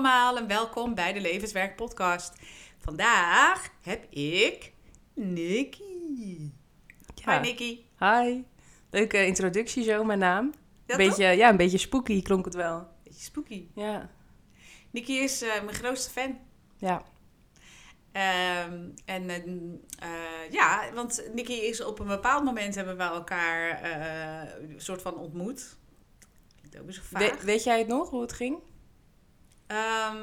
allemaal en welkom bij de Levenswerk Podcast. Vandaag heb ik Nikki. Ja. Hi Nikki. Hi. Leuke introductie zo, mijn naam. Ja, beetje, ja, een beetje spooky klonk het wel. Beetje spooky. Ja. Nikki is eh, mijn grootste fan. Ja. Ehm, en eh, eh, ja, want Nikki is op een bepaald moment hebben we elkaar een soort van ontmoet. Klinkt ook weer zo vaag. We- weet jij het nog, hoe het ging? Ehm,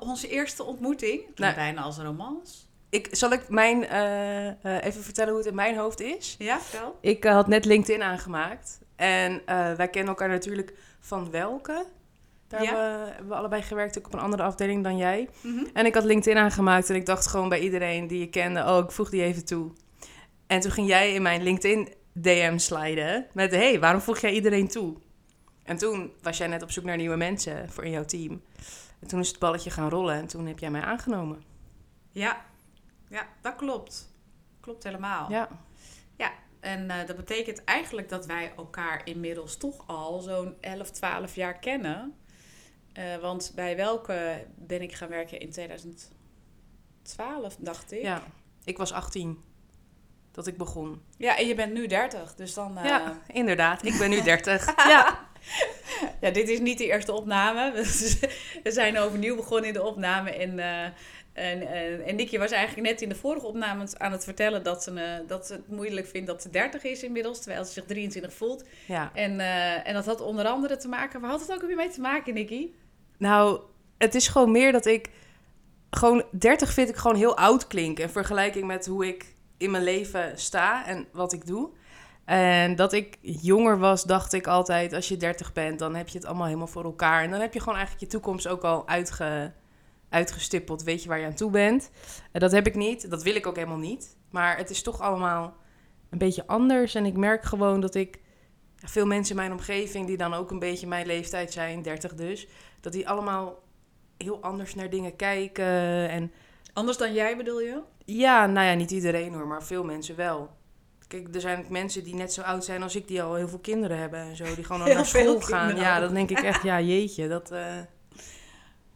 onze eerste ontmoeting. Nou. bijna als een romans. Ik, zal ik mijn, eh, eh, even vertellen hoe het in mijn hoofd is? Ja, vertel. Ik eh, had net LinkedIn aangemaakt. En wij kennen elkaar natuurlijk van welke? Daar Ja. hebben, we, allebei gewerkt, ook op een andere afdeling dan jij. Mhm. En ik had LinkedIn aangemaakt en ik dacht gewoon bij iedereen die ik kende, oh, ik voeg die even toe. En toen ging jij in mijn LinkedIn DM sliden met, hey, waarom voeg jij iedereen toe? En toen was jij net op zoek naar nieuwe mensen voor in jouw team. En toen is het balletje gaan rollen en toen heb jij mij aangenomen. Ja. ja, dat klopt. Klopt helemaal. Ja, En eh, dat betekent eigenlijk dat wij elkaar inmiddels toch al zo'n 11, 12 jaar kennen. Eh, want bij welke ben ik gaan werken in 2012, dacht ik. ja. Ik was 18 dat ik begon. Ja, en je bent nu 30, dus dan... eh, Ja, inderdaad. Ik ben nu 30. ja. Ja, dit is niet de eerste opname. We zijn overnieuw begonnen in de opname. En, eh en, en, en Nicky was eigenlijk net in de vorige opname aan het vertellen dat ze, eh, dat ze het moeilijk vindt dat ze 30 is inmiddels, terwijl ze zich 23 voelt. ja. En, eh, en dat had onder andere te maken. Waar had het ook weer mee te maken, Nicky? Nou, het is gewoon meer dat ik... Gewoon 30 vind ik gewoon heel oud klinken. In vergelijking met hoe ik in mijn leven sta en wat ik doe. En dat ik jonger was, dacht ik altijd... als je 30 bent, dan heb je het allemaal helemaal voor elkaar. En dan heb je gewoon eigenlijk je toekomst ook al uitge, uitgestippeld. Weet je waar je aan toe bent. En dat heb ik niet. Dat wil ik ook helemaal niet. Maar het is toch allemaal een beetje anders. En ik merk gewoon dat ik... Veel mensen in mijn omgeving die dan ook een beetje mijn leeftijd zijn, 30 dus... dat die allemaal heel anders naar dingen kijken. En Anders dan jij bedoel je? ja, nou ja, niet iedereen hoor, maar veel mensen wel. Kijk, er zijn ook mensen die net zo oud zijn als ik, die al heel veel kinderen hebben en zo. Die gewoon al naar school gaan. Ja, dan denk ik echt, ja, jeetje, dat... eh,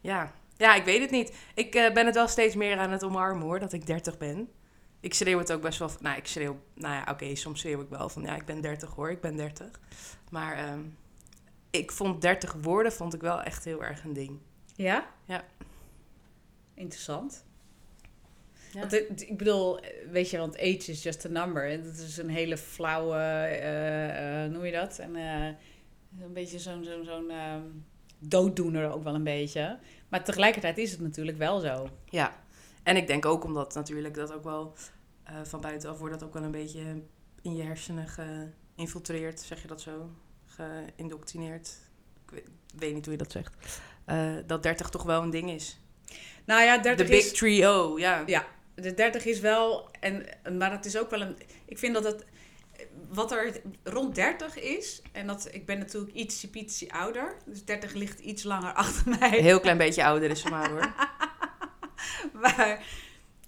ja. ja, ik weet het niet. Ik eh, ben het wel steeds meer aan het omarmen hoor, dat ik 30 ben. Ik schreeuw het ook best wel... Nou, ik schreeuw... Nou ja, oké, soms schreeuw ik wel van... Ja, ik ben 30 hoor, ik ben 30. Maar ehm, ik vond 30 woorden vond ik wel echt heel erg een ding. Ja? Ja. Interessant. Ja. Want het- ik bedoel, weet je, want age is just a number. En dat is een hele flauwe, eh, noem je dat? En eh, een beetje zo'n zo'n zo'n ehm, dooddoener ook wel een beetje. Maar tegelijkertijd is het natuurlijk wel zo. Ja, en ik denk ook omdat natuurlijk dat ook wel van buitenaf wordt dat ook wel een beetje in je hersenen geïnfiltreerd, zeg je dat zo? Geïndoctrineerd. Ik weet, weet niet hoe je dat zegt. Dat 30 toch wel een ding is. Nou ja, De 30 big is... trio, ja. Ja, de 30 is wel... En, maar het is ook wel een... Ik vind dat het... Wat er rond 30 is... En dat, ik ben natuurlijk iets pietsie ouder. Dus 30 ligt iets langer achter mij. Een heel klein beetje ouder is ze maar hoor. Maar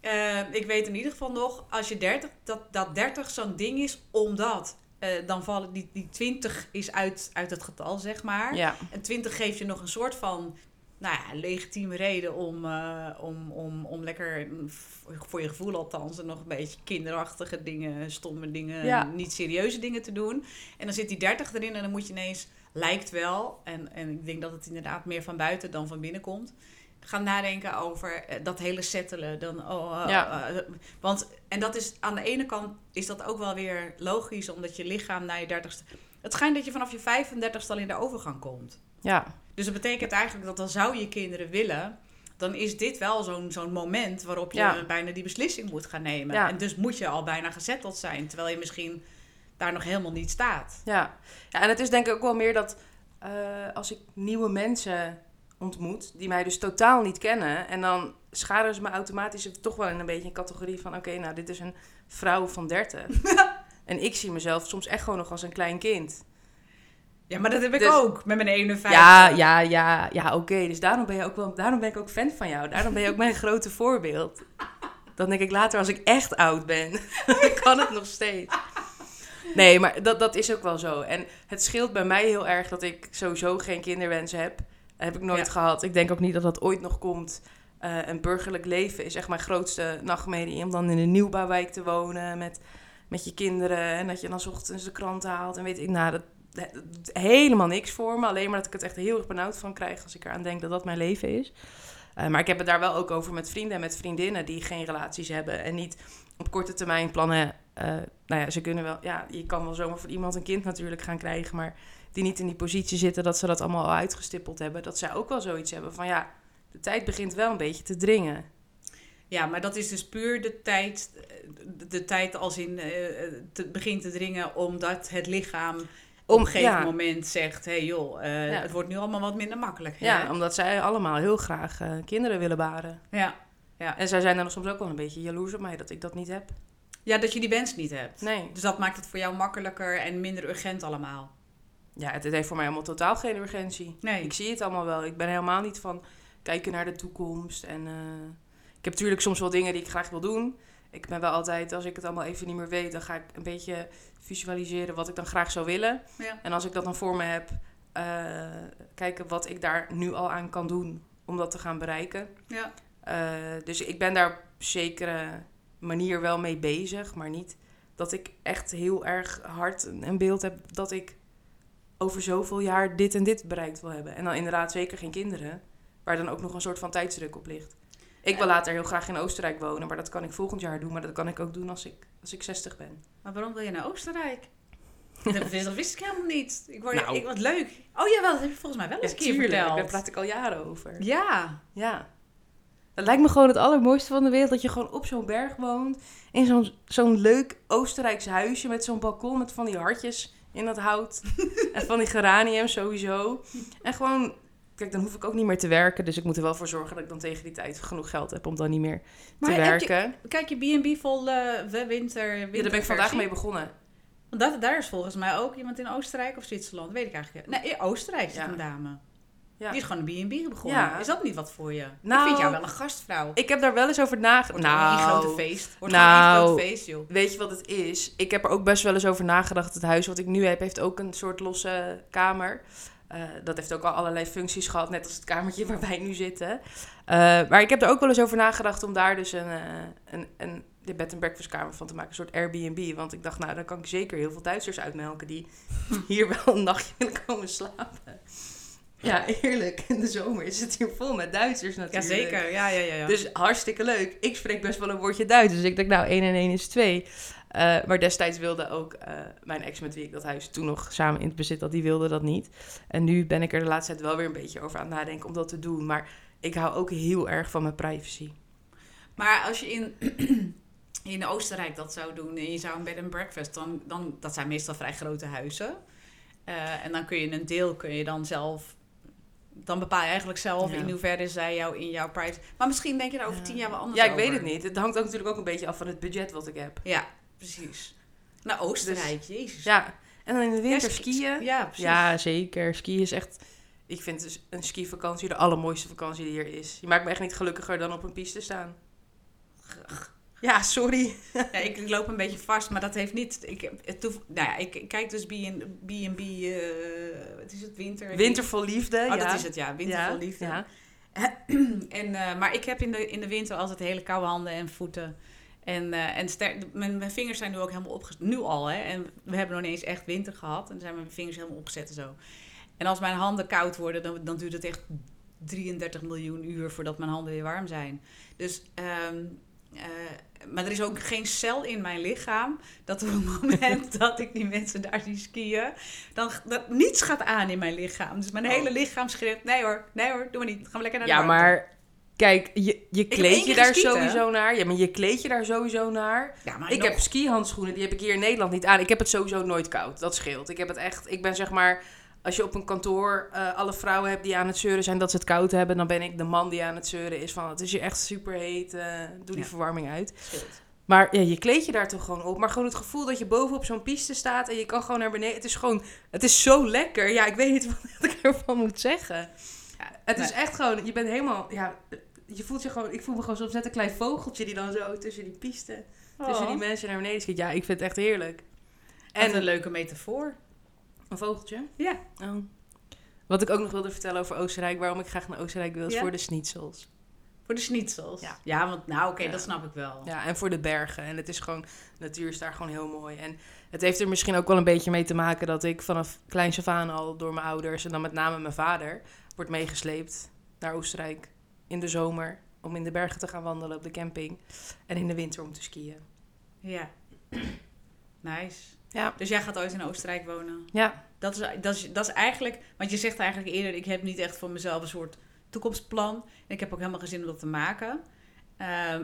eh, ik weet in ieder geval nog, als je 30, dat, dat 30 zo'n ding is, omdat eh, dan vallen die, die 20 is uit, uit het getal, zeg maar. Ja, En 20 geeft je nog een soort van, nou ja, legitieme reden om, eh, om, om, om lekker, mm, voor je gevoel althans, nog een beetje kinderachtige dingen, stomme dingen, Ja. niet serieuze dingen te doen. En dan zit die 30 erin en dan moet je ineens, lijkt wel, en, en ik denk dat het inderdaad meer van buiten dan van binnen komt, gaan nadenken over eh, dat hele settelen. Dan, oh, eh, Ja. eh, want, en dat is aan de ene kant is dat ook wel weer logisch, omdat je lichaam na je 30ste. Het schijnt dat je vanaf je 35ste al in de overgang komt. ja, Dus dat betekent eigenlijk dat dan zou je kinderen willen, dan is dit wel zo'n zo'n moment waarop je Ja. bijna die beslissing moet gaan nemen. Ja. En dus moet je al bijna gezetteld zijn, terwijl je misschien daar nog helemaal niet staat. ja. ja en het is denk ik ook wel meer dat eh, als ik nieuwe mensen ontmoet, die mij dus totaal niet kennen, en dan scharen ze me automatisch toch wel in een beetje een categorie van, oké, nou, dit is een vrouw van 30. en ik zie mezelf soms echt gewoon nog als een klein kind. Ja, maar dat heb ik Dus- ook met mijn 51. Ja, ja, ja, ja, oké. Dus daarom ben, je ook wel, daarom ben ik ook fan van jou. Daarom ben je ook mijn grote voorbeeld. Dan denk ik later, als ik echt oud ben, kan het nog steeds. Nee, maar dat, dat is ook wel zo. En het scheelt bij mij heel erg dat ik sowieso geen kinderwensen heb. heb ik nooit Ja. gehad. Ik denk ook niet dat dat ooit nog komt. Eh, een burgerlijk leven is echt mijn grootste nachtmerrie. Om dan in een nieuwbouwwijk te wonen met, met je kinderen. En dat je dan ochtends de krant haalt. En weet ik, nou, dat, dat helemaal niks voor me. Alleen maar dat ik het echt heel erg benauwd van krijg als ik eraan denk dat dat mijn leven is. Eh, maar ik heb het daar wel ook over met vrienden en met vriendinnen die geen relaties hebben. En niet op korte termijn plannen. eh, nou ja, ze kunnen wel. Ja, je kan wel zomaar voor iemand een kind natuurlijk gaan krijgen. Maar die niet in die positie zitten dat ze dat allemaal al uitgestippeld hebben. Dat zij ook wel zoiets hebben van ja, de tijd begint wel een beetje te dringen. Ja, maar dat is dus puur de tijd, de, de tijd als in eh, te, begint te dringen omdat het lichaam op een gegeven ja, moment zegt, hé hey joh, Ja. het wordt nu allemaal wat minder makkelijk. hè? Ja, omdat zij allemaal heel graag eh, kinderen willen baren. ja. En zij zijn dan soms ook wel een beetje jaloers op mij dat ik dat niet heb. Ja, dat je die wens niet hebt. Nee. Dus dat maakt het voor jou makkelijker en minder urgent allemaal. Ja, het, het heeft voor mij allemaal totaal geen urgentie. Nee. Ik zie het allemaal wel. Ik ben helemaal niet van kijken naar de toekomst. En eh, ik heb natuurlijk soms wel dingen die ik graag wil doen. Ik ben wel altijd, als ik het allemaal even niet meer weet, dan ga ik een beetje visualiseren wat ik dan graag zou willen. Ja. En als ik dat dan voor me heb, eh, kijken wat ik daar nu al aan kan doen om dat te gaan bereiken. Ja. Eh, dus ik ben daar op zekere manier wel mee bezig, maar niet dat ik echt heel erg hard een beeld heb dat ik over zoveel jaar dit en dit bereikt wil hebben. En dan inderdaad zeker geen kinderen, waar dan ook nog een soort van tijdsdruk op ligt. Ik wil later heel graag in Oostenrijk wonen, maar dat kan ik volgend jaar doen. Maar dat kan ik ook doen als ik, als ik 60 ben. Maar waarom wil je naar Oostenrijk? dat, wist, dat wist ik helemaal niet. Ik word, Nou. ik, wat leuk. Oh jawel, dat heb je volgens mij wel eens een keer verteld. daar praat ik al jaren over. Ja. Ja. Het lijkt me gewoon het allermooiste van de wereld dat je gewoon op zo'n berg woont. In zo'n zo'n leuk Oostenrijks huisje met zo'n balkon met van die hartjes in dat hout. en van die geraniums sowieso. En gewoon, kijk, dan hoef ik ook niet meer te werken. Dus ik moet er wel voor zorgen dat ik dan tegen die tijd genoeg geld heb om dan niet meer Maar te je- werken. Kijk je B&B vol winter, winter Ja, daar ben ik vandaag mee begonnen. Want dat, daar is volgens mij ook iemand in Oostenrijk of Zwitserland. Weet ik eigenlijk niet. Nee, in Oostenrijk zit Ja. een dame. Ja. Die is gewoon een B&B begonnen. Ja. Is dat niet wat voor je? ik Nou, vind jou wel een gastvrouw. Ik heb daar wel eens over nagedacht. Nou, een grote feest. Wordt nou, een groot feest, joh. Weet je wat het is? Ik heb er ook best wel eens over nagedacht. Het huis wat ik nu heb, heeft ook een soort losse kamer. Eh, dat heeft ook al allerlei functies gehad, net als het kamertje waar wij nu zitten. Eh, maar ik heb er ook wel eens over nagedacht om daar dus een, eh, een, een de bed and breakfast kamer van te maken. Een soort Airbnb. Want ik dacht, nou, dan kan ik zeker heel veel Duitsers uitmelken die hier wel een nachtje willen komen slapen. Ja, eerlijk. In de zomer is het hier vol met Duitsers natuurlijk. Jazeker, ja, ja, ja. ja. Dus hartstikke leuk. Ik spreek best wel een woordje Duits. Dus ik dacht, nou, 1 en 1 is 2. Eh, maar destijds wilde ook eh, mijn ex met wie ik dat huis toen nog samen in het bezit had, die wilde dat niet. En nu ben ik er de laatste tijd wel weer een beetje over aan het nadenken om dat te doen. Maar ik hou ook heel erg van mijn privacy. Maar als je in, in Oostenrijk dat zou doen en je zou een bed and breakfast, dan, dan dat zijn meestal vrij grote huizen. Eh, en dan kun je een deel kun je dan zelf. Dan bepaal je eigenlijk zelf Ja. in hoeverre zij jou in jouw privacy. Maar misschien denk je daar over Ja. tien jaar wel anders Ja, ik over. weet het niet. Het hangt ook natuurlijk ook een beetje af van het budget wat ik heb. Ja, precies. Naar Oostenrijk, jezus. Ja, en dan in de winter Ja, skiën. Ja, precies. Ja, zeker. Skiën is echt... Ik vind dus een skivakantie de allermooiste vakantie die er is. Je maakt me echt niet gelukkiger dan op een piste staan. Ja, sorry. Ja, ik loop een beetje vast, maar dat heeft niet. Ik, nou ja, ik, kijk dus B&B, eh wat is het, winter? Winter vol liefde. Oh, ja. dat is het, ja. Winter ja, vol liefde. Ja. En, eh, maar ik heb in de, in de winter altijd hele koude handen en voeten. En, eh, en mijn, mijn vingers zijn nu ook helemaal opgezet. Nu al, hè. En we hebben nog niet eens echt winter gehad. En dan zijn mijn vingers helemaal opgezet en zo. En als mijn handen koud worden, dan, dan duurt het echt 33 miljoen uur voordat mijn handen weer warm zijn. Dus, ehm, eh, maar er is ook geen cel in mijn lichaam dat op het moment dat ik die mensen daar zie skiën, dan dat niets gaat aan in mijn lichaam. Dus mijn Oh. hele lichaam schreeuwt, nee hoor, nee hoor, doe maar niet. Gaan we lekker naar de Ja, warmte. maar kijk, je, je kleed je daar geskiet, hè? sowieso naar. Ja, maar je kleed je daar sowieso naar. Ja, maar Ik nog- heb skihandschoenen, die heb ik hier in Nederland niet aan. Ik heb het sowieso nooit koud. Dat scheelt. Ik heb het echt. Ik ben zeg maar. Als je op een kantoor eh, alle vrouwen hebt die aan het zeuren zijn dat ze het koud hebben, dan ben ik de man die aan het zeuren is van het is hier echt super heet. eh, doe die Ja. verwarming uit. scheelt. Maar ja, je kleed je daar toch gewoon op. Maar gewoon het gevoel dat je boven op zo'n piste staat en je kan gewoon naar beneden. Het is gewoon, het is zo lekker. Ja, ik weet niet wat ik ervan moet zeggen. Ja, het is echt gewoon, je bent helemaal, ja, je voelt je gewoon, ik voel me gewoon soms net een klein vogeltje die dan zo tussen die piste, tussen Oh. die mensen naar beneden schiet. Ja, ik vind het echt heerlijk. En En een leuke metafoor. een vogeltje? Ja. Oh. Wat ik ook nog wilde vertellen over Oostenrijk, waarom ik graag naar Oostenrijk wil, is Ja? voor de schnitzels. Voor de schnitzels. Ja. Ja, want nou oké, Ja. dat snap ik wel. Ja, en voor de bergen. En het is gewoon, de natuur is daar gewoon heel mooi. En het heeft er misschien ook wel een beetje mee te maken dat ik vanaf kleins af aan al door mijn ouders en dan met name mijn vader word meegesleept naar Oostenrijk in de zomer om in de bergen te gaan wandelen op de camping en in de winter om te skiën. Ja. Nice. Ja. Dus jij gaat ooit in Oostenrijk wonen? Ja, Dat is, dat, is, dat is eigenlijk, want je zegt eigenlijk eerder, ik heb niet echt voor mezelf een soort toekomstplan. En ik heb ook helemaal geen zin om dat te maken. Ehm,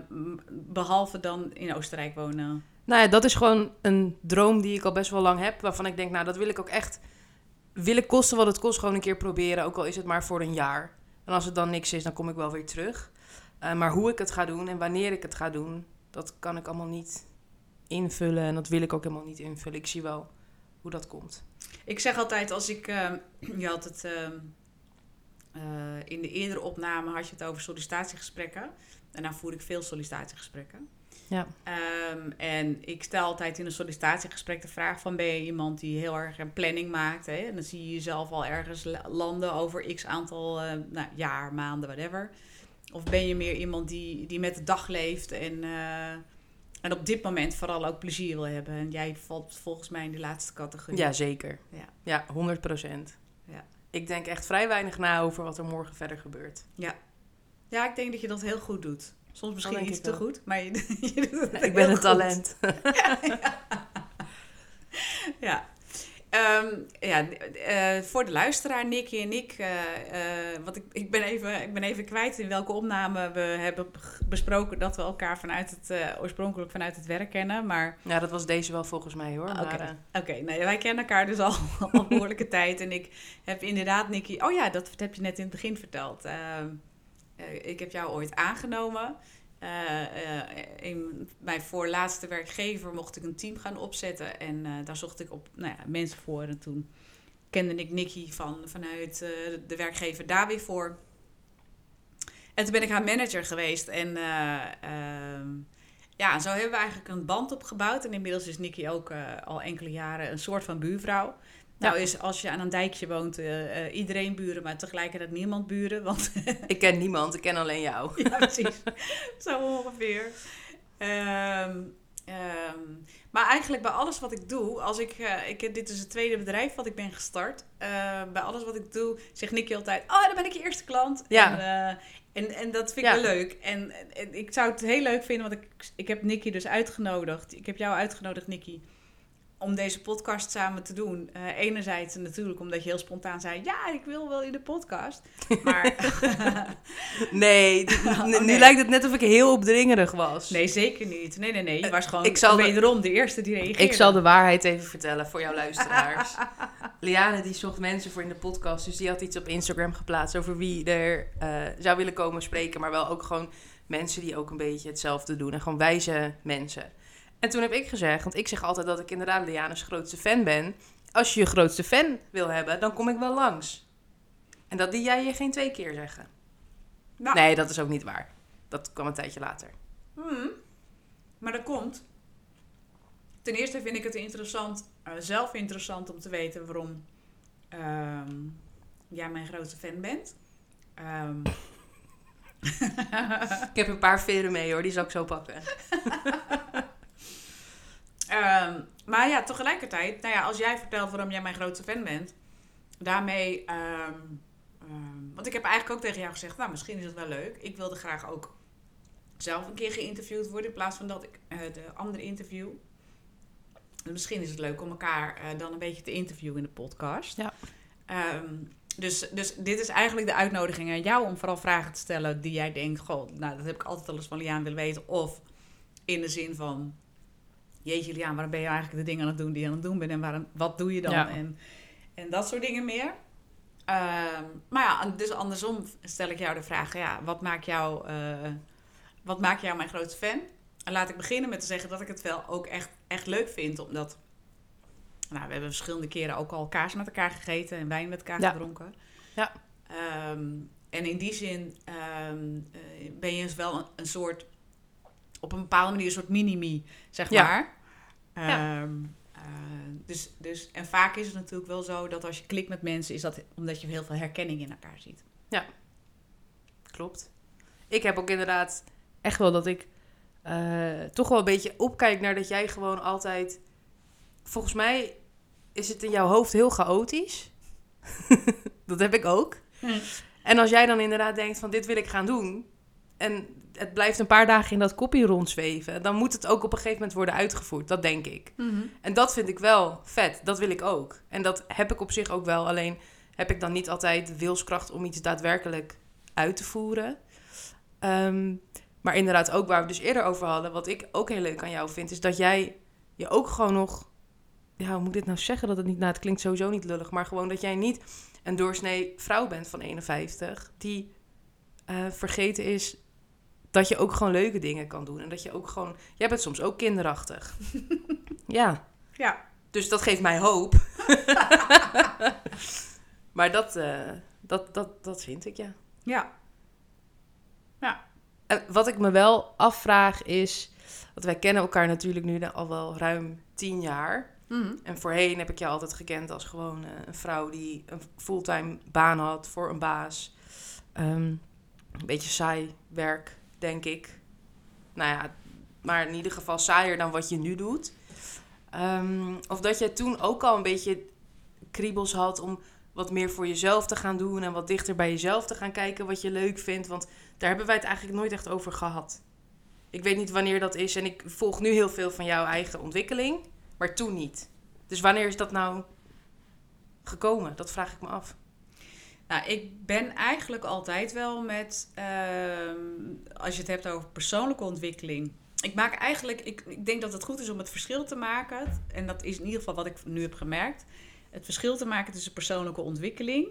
behalve dan in Oostenrijk wonen. Nou ja, dat is gewoon een droom die ik al best wel lang heb. Waarvan ik denk, nou, dat wil ik ook echt. Wil ik kosten wat het kost, gewoon een keer proberen. Ook al is het maar voor een jaar. En als het dan niks is, dan kom ik wel weer terug. Eh, maar hoe ik het ga doen en wanneer ik het ga doen, dat kan ik allemaal niet invullen. En dat wil ik ook helemaal niet invullen. Ik zie wel hoe dat komt. Ik zeg altijd, als ik... ehm, je had het... ehm, eh, in de eerdere opname had je het over sollicitatiegesprekken. En nou voer ik veel sollicitatiegesprekken. Ja. Ehm, en ik stel altijd in een sollicitatiegesprek de vraag van... ben je iemand die heel erg een planning maakt? Hè? En dan zie je jezelf al ergens la- landen over x aantal eh, nou, jaar, maanden, whatever. Of ben je meer iemand die, die met de dag leeft en, eh, en op dit moment vooral ook plezier wil hebben? En jij valt volgens mij in die laatste categorie. Ja, zeker. Ja. Ja, 100 procent. Ja. Ik denk echt vrij weinig na over wat er morgen verder gebeurt. Ja, ik denk dat je dat heel goed doet. Soms misschien iets te wel. goed, maar je, je doet het ik ben een talent. Ja. Ehm, ja, eh, voor de luisteraar, Nicky en ik, want ik, ik, ben even, ik ben even kwijt in welke opname we hebben besproken dat we elkaar vanuit het, eh, oorspronkelijk vanuit het werk kennen. Maar Ja, dat was deze wel volgens mij hoor. Oké. Maar, eh, oké, nee, wij kennen elkaar dus al, al een behoorlijke tijd. En ik heb inderdaad, Nicky, oh ja, dat heb je net in het begin verteld. Eh, ik heb jou ooit aangenomen. Eh, eh, in mijn voorlaatste werkgever mocht ik een team gaan opzetten. En daar zocht ik op nou ja, mensen voor. En toen kende ik Nicky van, vanuit de werkgever daar weer voor. En toen ben ik haar manager geweest. En eh, ehm, ja, zo hebben we eigenlijk een band opgebouwd. En inmiddels is Nicky ook al enkele jaren een soort van buurvrouw. Nou is als je aan een dijkje woont, eh, eh, iedereen buren, maar tegelijkertijd niemand buren. Want ik ken niemand, ik ken alleen jou. ja, precies. Zo ongeveer. Ehm, ehm, maar eigenlijk bij alles wat ik doe, als ik, eh, ik, dit is het tweede bedrijf wat ik ben gestart. Bij alles wat ik doe, zegt Nicky altijd, oh, dan ben ik je eerste klant. Ja. En, en, en dat vind ik Ja. wel leuk. En, en ik zou het heel leuk vinden, want ik, ik heb Nicky dus uitgenodigd. Ik heb jou uitgenodigd, Nicky, om deze podcast samen te doen. Eh, enerzijds natuurlijk omdat je heel spontaan zei, ja, ik wil wel in de podcast. Maar Nee, Oh, nu nee. lijkt het net of ik heel opdringerig was. Nee, zeker niet. Nee, nee, nee. Je was gewoon ik zal de- wederom de eerste die reageerde. Ik zal de waarheid even vertellen voor jouw luisteraars. Liane die zocht mensen voor in de podcast. Dus die had iets op Instagram geplaatst over wie er eh, zou willen komen spreken. Maar wel ook gewoon mensen die ook een beetje hetzelfde doen. En gewoon wijze mensen. En toen heb ik gezegd, want ik zeg altijd dat ik inderdaad Liane's grootste fan ben. Als je je grootste fan wil hebben, dan kom ik wel langs. En dat die jij je geen twee keer zeggen. Nou, Nee, dat is ook niet waar. Dat kwam een tijdje later. hmm. Maar dat komt. Ten eerste vind ik het interessant, eh, zelf interessant om te weten waarom ehm, jij mijn grootste fan bent. Ehm, Ik heb een paar veren mee hoor, die zal ik zo pakken. Ehm, maar ja, tegelijkertijd, nou ja, als jij vertelt waarom jij mijn grootste fan bent, daarmee. ehm, ehm, want ik heb eigenlijk ook tegen jou gezegd, nou, misschien is het wel leuk. Ik wilde graag ook zelf een keer geïnterviewd worden in plaats van dat ik eh, de andere interview. Dus misschien is het leuk om elkaar eh, dan een beetje te interviewen in de podcast. Ja. Dus, dus dit is eigenlijk de uitnodiging aan jou om vooral vragen te stellen die jij denkt, goh, nou, dat heb ik altijd al eens van Liaan willen weten. Of in de zin van, jeetje Liaan, waarom ben je eigenlijk de dingen aan het doen die je aan het doen bent? En waarom, wat doe je dan? Ja. En, en dat soort dingen meer. Ehm, maar ja, dus andersom stel ik jou de vraag, ja, wat maakt jou, eh, wat maakt jou mijn grootste fan? En laat ik beginnen met te zeggen dat ik het wel ook echt, echt leuk vind, omdat... Nou, we hebben verschillende keren ook al kaas met elkaar gegeten en wijn met elkaar Ja. gedronken. Ja. Ehm, en in die zin ehm, eh, ben je dus wel een, een soort, op een bepaalde manier een soort mini-me, zeg Ja. maar. Ja. Ehm, eh, dus, dus, en vaak is het natuurlijk wel zo dat als je klikt met mensen, is dat omdat je heel veel herkenning in elkaar ziet. Klopt. Ik heb ook inderdaad echt wel dat ik eh, toch wel een beetje opkijk naar dat jij gewoon altijd. Volgens mij is het in jouw hoofd heel chaotisch. dat heb ik ook. En als jij dan inderdaad denkt van dit wil ik gaan doen. En het blijft een paar dagen in dat kopje rondzweven. Dan moet het ook op een gegeven moment worden uitgevoerd. Dat denk ik. Mhm. En dat vind ik wel vet. Dat wil ik ook. En dat heb ik op zich ook wel. Alleen heb ik dan niet altijd de wilskracht om iets daadwerkelijk uit te voeren. Ehm, maar inderdaad, ook waar we dus eerder over hadden, wat ik ook heel leuk aan jou vind, is dat jij je ook gewoon nog. Ja, hoe moet ik dit nou zeggen? Dat het niet. Nou, het klinkt sowieso niet lullig, maar gewoon dat jij niet een doorsnee vrouw bent van 51, die eh, vergeten is dat je ook gewoon leuke dingen kan doen. En dat je ook gewoon. Jij bent soms ook kinderachtig. ja. Ja. Dus dat geeft mij hoop. maar dat, eh, dat, dat, dat vind ik, ja. Ja. Ja. En wat ik me wel afvraag is... Want wij kennen elkaar natuurlijk nu al wel ruim tien jaar. Mhm. En voorheen heb ik je altijd gekend als gewoon eh, een vrouw die een fulltime baan had voor een baas. Ehm, een beetje saai werk, denk ik. Nou ja, maar in ieder geval saaier dan wat je nu doet. Ehm, of dat jij toen ook al een beetje kriebels had om wat meer voor jezelf te gaan doen en wat dichter bij jezelf te gaan kijken wat je leuk vindt. Want daar hebben wij het eigenlijk nooit echt over gehad. Ik weet niet wanneer dat is en ik volg nu heel veel van jouw eigen ontwikkeling, maar toen niet. Dus wanneer is dat nou gekomen? Dat vraag ik me af. Nou, ik ben eigenlijk altijd wel met, ehm, als je het hebt over persoonlijke ontwikkeling. Ik maak eigenlijk, ik, ik denk dat het goed is om het verschil te maken. En dat is in ieder geval wat ik nu heb gemerkt. Het verschil te maken tussen persoonlijke ontwikkeling,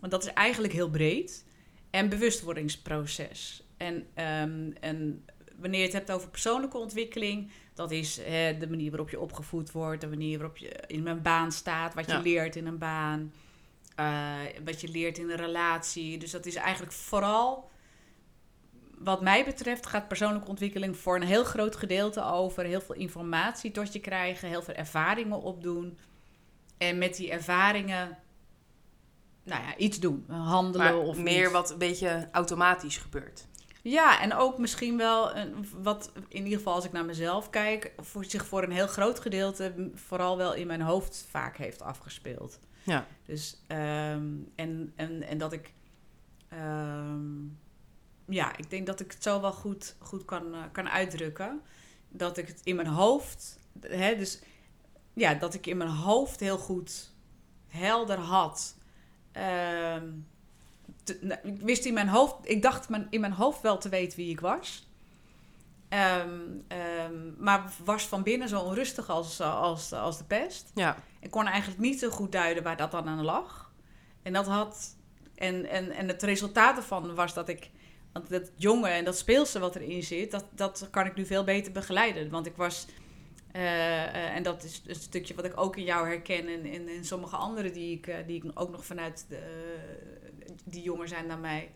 want dat is eigenlijk heel breed, en bewustwordingsproces. En, ehm, en wanneer je het hebt over persoonlijke ontwikkeling, dat is hè, de manier waarop je opgevoed wordt, de manier waarop je in een baan staat, wat je Ja. leert in een baan, eh, wat je leert in een relatie. Dus dat is eigenlijk vooral, wat mij betreft, gaat persoonlijke ontwikkeling voor een heel groot gedeelte over heel veel informatie tot je krijgen, heel veel ervaringen opdoen. En met die ervaringen, nou ja, iets doen, handelen Maar of meer iets. wat een beetje automatisch gebeurt. Ja, en ook misschien wel een, wat, in ieder geval als ik naar mezelf kijk, voor zich voor een heel groot gedeelte vooral wel in mijn hoofd vaak heeft afgespeeld. Ja. Dus, ehm, en, en, en dat ik, ehm, ja, ik denk dat ik het zo wel goed, goed kan, eh, kan uitdrukken. Dat ik het in mijn hoofd, hè, dus ja, dat ik in mijn hoofd heel goed helder had. Nou, ik wist in mijn hoofd, ik dacht in mijn hoofd wel te weten wie ik was. Ehm, ehm, maar was van binnen zo onrustig als, als, als de pest. Ja. Ik kon eigenlijk niet zo goed duiden waar dat dan aan lag. En dat had. En, en, en het resultaat ervan was dat ik. Want dat jonge en dat speelse wat erin zit, dat, dat kan ik nu veel beter begeleiden. Want ik was. eh, eh, en dat is een stukje wat ik ook in jou herken en in, in sommige anderen die ik, eh, die ik ook nog vanuit de, die jonger zijn dan mij.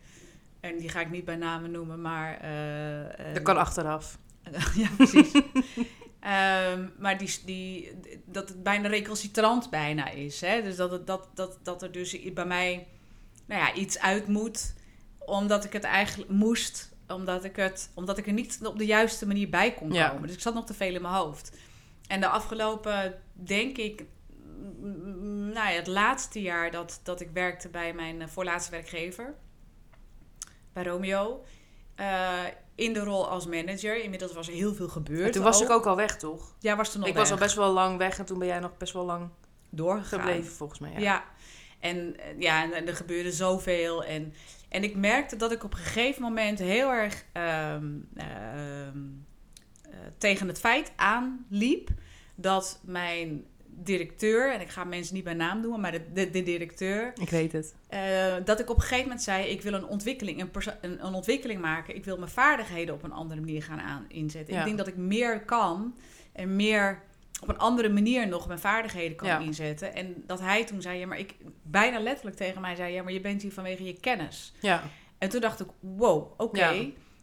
En die ga ik niet bij namen noemen, maar. eh, Dat kan achteraf. ja, precies. Ehm, maar die, die, dat het bijna recalcitrant bijna is. Hè? Dus dat, het, dat, dat, dat er dus bij mij nou ja, iets uit moet. Omdat ik het eigenlijk moest. Omdat ik, het, omdat ik er niet op de juiste manier bij kon Ja. komen. Dus ik zat nog te veel in mijn hoofd. En de afgelopen, denk ik... Nou ja, het laatste jaar dat, dat ik werkte bij mijn eh, voorlaatste werkgever. Bij Romeo. eh, in de rol als manager. Inmiddels was er heel veel gebeurd. En toen was ik ook al weg, toch? Ja, was toen nog ik was al best wel lang weg en toen ben jij nog best wel lang doorgegaan. gebleven, volgens mij. Ja. Ja. En eh, ja, en er gebeurde zoveel. En, en ik merkte dat ik op een gegeven moment heel erg ehm, ehm, eh, tegen het feit aanliep dat mijn directeur, en ik ga mensen niet bij naam noemen, maar de, de, de directeur, Ik weet het. eh, dat ik op een gegeven moment zei: Ik wil een ontwikkeling, een, een, een ontwikkeling maken. Ik wil mijn vaardigheden op een andere manier gaan aan, inzetten. Ja. Ik denk dat ik meer kan en meer op een andere manier nog mijn vaardigheden kan Ja. inzetten. En dat hij toen zei: Ja, maar ik bijna letterlijk tegen mij zei: Ja, maar je bent hier vanwege je kennis. Ja. En toen dacht ik: Wow, oké. Ja.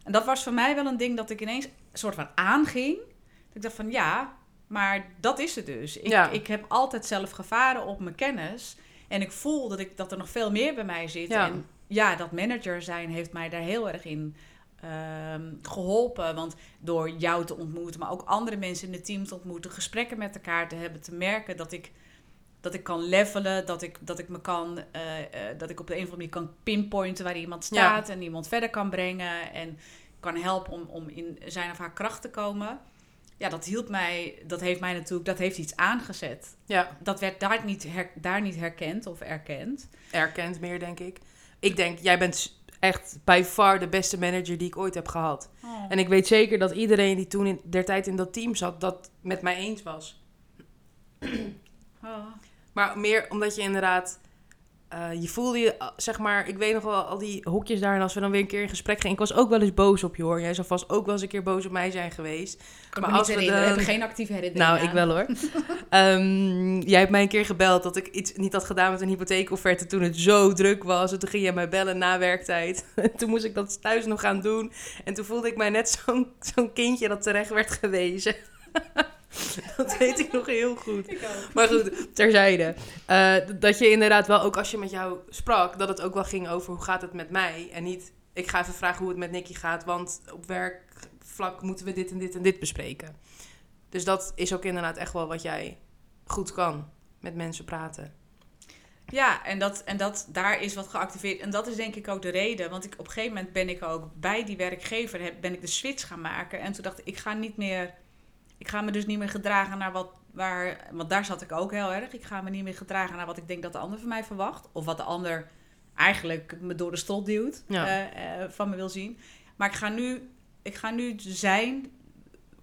En dat was voor mij wel een ding dat ik ineens een soort van aanging. Dat ik dacht van ja. Maar dat is het dus. Ik, Ja. ik heb altijd zelf gevaren op mijn kennis. En ik voel dat, ik, dat er nog veel meer bij mij zit. Ja. En ja, dat manager zijn heeft mij daar heel erg in ehm, geholpen. Want door jou te ontmoeten, maar ook andere mensen in het team te ontmoeten, gesprekken met elkaar te hebben, te merken dat ik, dat ik kan levelen, dat ik, dat ik me kan, eh, eh, dat ik op de een of andere manier kan pinpointen waar iemand staat en iemand verder kan brengen en kan helpen om, om in zijn of haar kracht te komen. Ja, dat hielp mij, dat heeft mij natuurlijk, dat heeft iets aangezet. Ja, Dat werd daar niet, her- daar niet herkend of erkend. erkend meer, denk ik. Ik denk, jij bent echt by far de beste manager die ik ooit heb gehad. En ik weet zeker dat iedereen die toen in der tijd in dat team zat, dat met mij eens was. Oh. Maar meer omdat je inderdaad... eh, je voelde je, eh, zeg maar... Ik weet nog wel al die hokjes daar. En als we dan weer een keer in gesprek gingen... Ik was ook wel eens boos op je, hoor. Jij zou vast ook wel eens een keer boos op mij zijn geweest. Kan Maar als we dan- geen actieve herinnering Nou, ik wel hoor. Ehm, jij hebt mij een keer gebeld dat ik iets niet had gedaan met een hypotheekofferte toen het zo druk was. En toen ging jij mij bellen na werktijd. En toen moest ik dat thuis nog gaan doen. En toen voelde ik mij net zo'n zo'n kindje dat terecht werd gewezen. dat weet ik nog heel goed. Ik ook. Maar goed, terzijde. Eh, dat je inderdaad wel, ook als je met jou sprak, dat het ook wel ging over hoe gaat het met mij. En niet, ik ga even vragen hoe het met Nicky gaat, want op werkvlak moeten we dit en dit en dit bespreken. Dus dat is ook inderdaad echt wel wat jij goed kan, met mensen praten. Ja, en, dat, en dat, daar is wat geactiveerd. En dat is denk ik ook de reden. Want ik, op een gegeven moment ben ik ook bij die werkgever... Heb, ben ik de switch gaan maken. En toen dacht ik, ik ga niet meer... Ik ga me dus niet meer gedragen naar wat... Waar, want daar zat ik ook heel erg. Ik ga me niet meer gedragen naar wat ik denk dat de ander van mij verwacht. Of wat de ander eigenlijk me door de strot duwt. Ja. eh, eh, van me wil zien. Maar ik ga, nu, ik ga nu zijn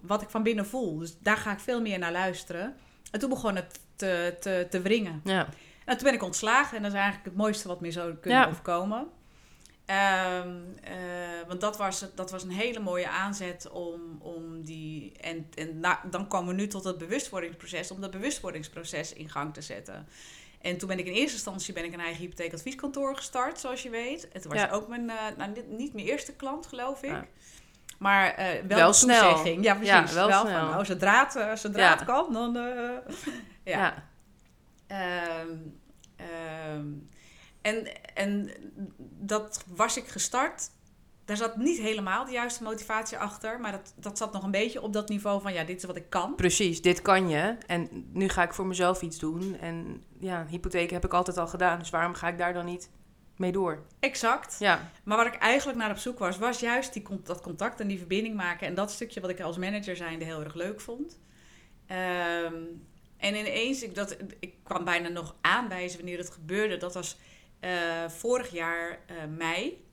wat ik van binnen voel. Dus daar ga ik veel meer naar luisteren. En toen begon het te, te, te wringen. Ja, En toen ben ik ontslagen en dat is eigenlijk het mooiste wat me zou kunnen Ja. overkomen. Ehm, eh, want dat was, dat was een hele mooie aanzet om, om die. En, en na- dan komen we nu tot het bewustwordingsproces, om dat bewustwordingsproces in gang te zetten. En toen ben ik in eerste instantie ben ik een eigen hypotheekadvieskantoor gestart, zoals je weet. Het was Ja. ook mijn, eh, nou, niet, mijn eerste klant, geloof ik. Ja. Maar eh, wel, Wel toezegging. Ja, precies. Ja, wel wel snel. van, nou, zodra het, zodra Ja. het kan, dan... ja. ja. Ehm, en, en dat was ik gestart. Daar zat niet helemaal de juiste motivatie achter. Maar dat, dat zat nog een beetje op dat niveau van... ja, dit is wat ik kan. precies, dit kan je. En nu ga ik voor mezelf iets doen. En ja, hypotheek heb ik altijd al gedaan, dus waarom ga ik daar dan niet mee door? Exact. Ja, Maar waar ik eigenlijk naar op zoek was... was juist die, dat contact en die verbinding maken. En dat stukje wat ik als manager zijnde heel erg leuk vond. Ehm, en ineens, ik, dat, ik kwam bijna nog aanwijzen wanneer het gebeurde. Dat was eh, vorig jaar eh, mei.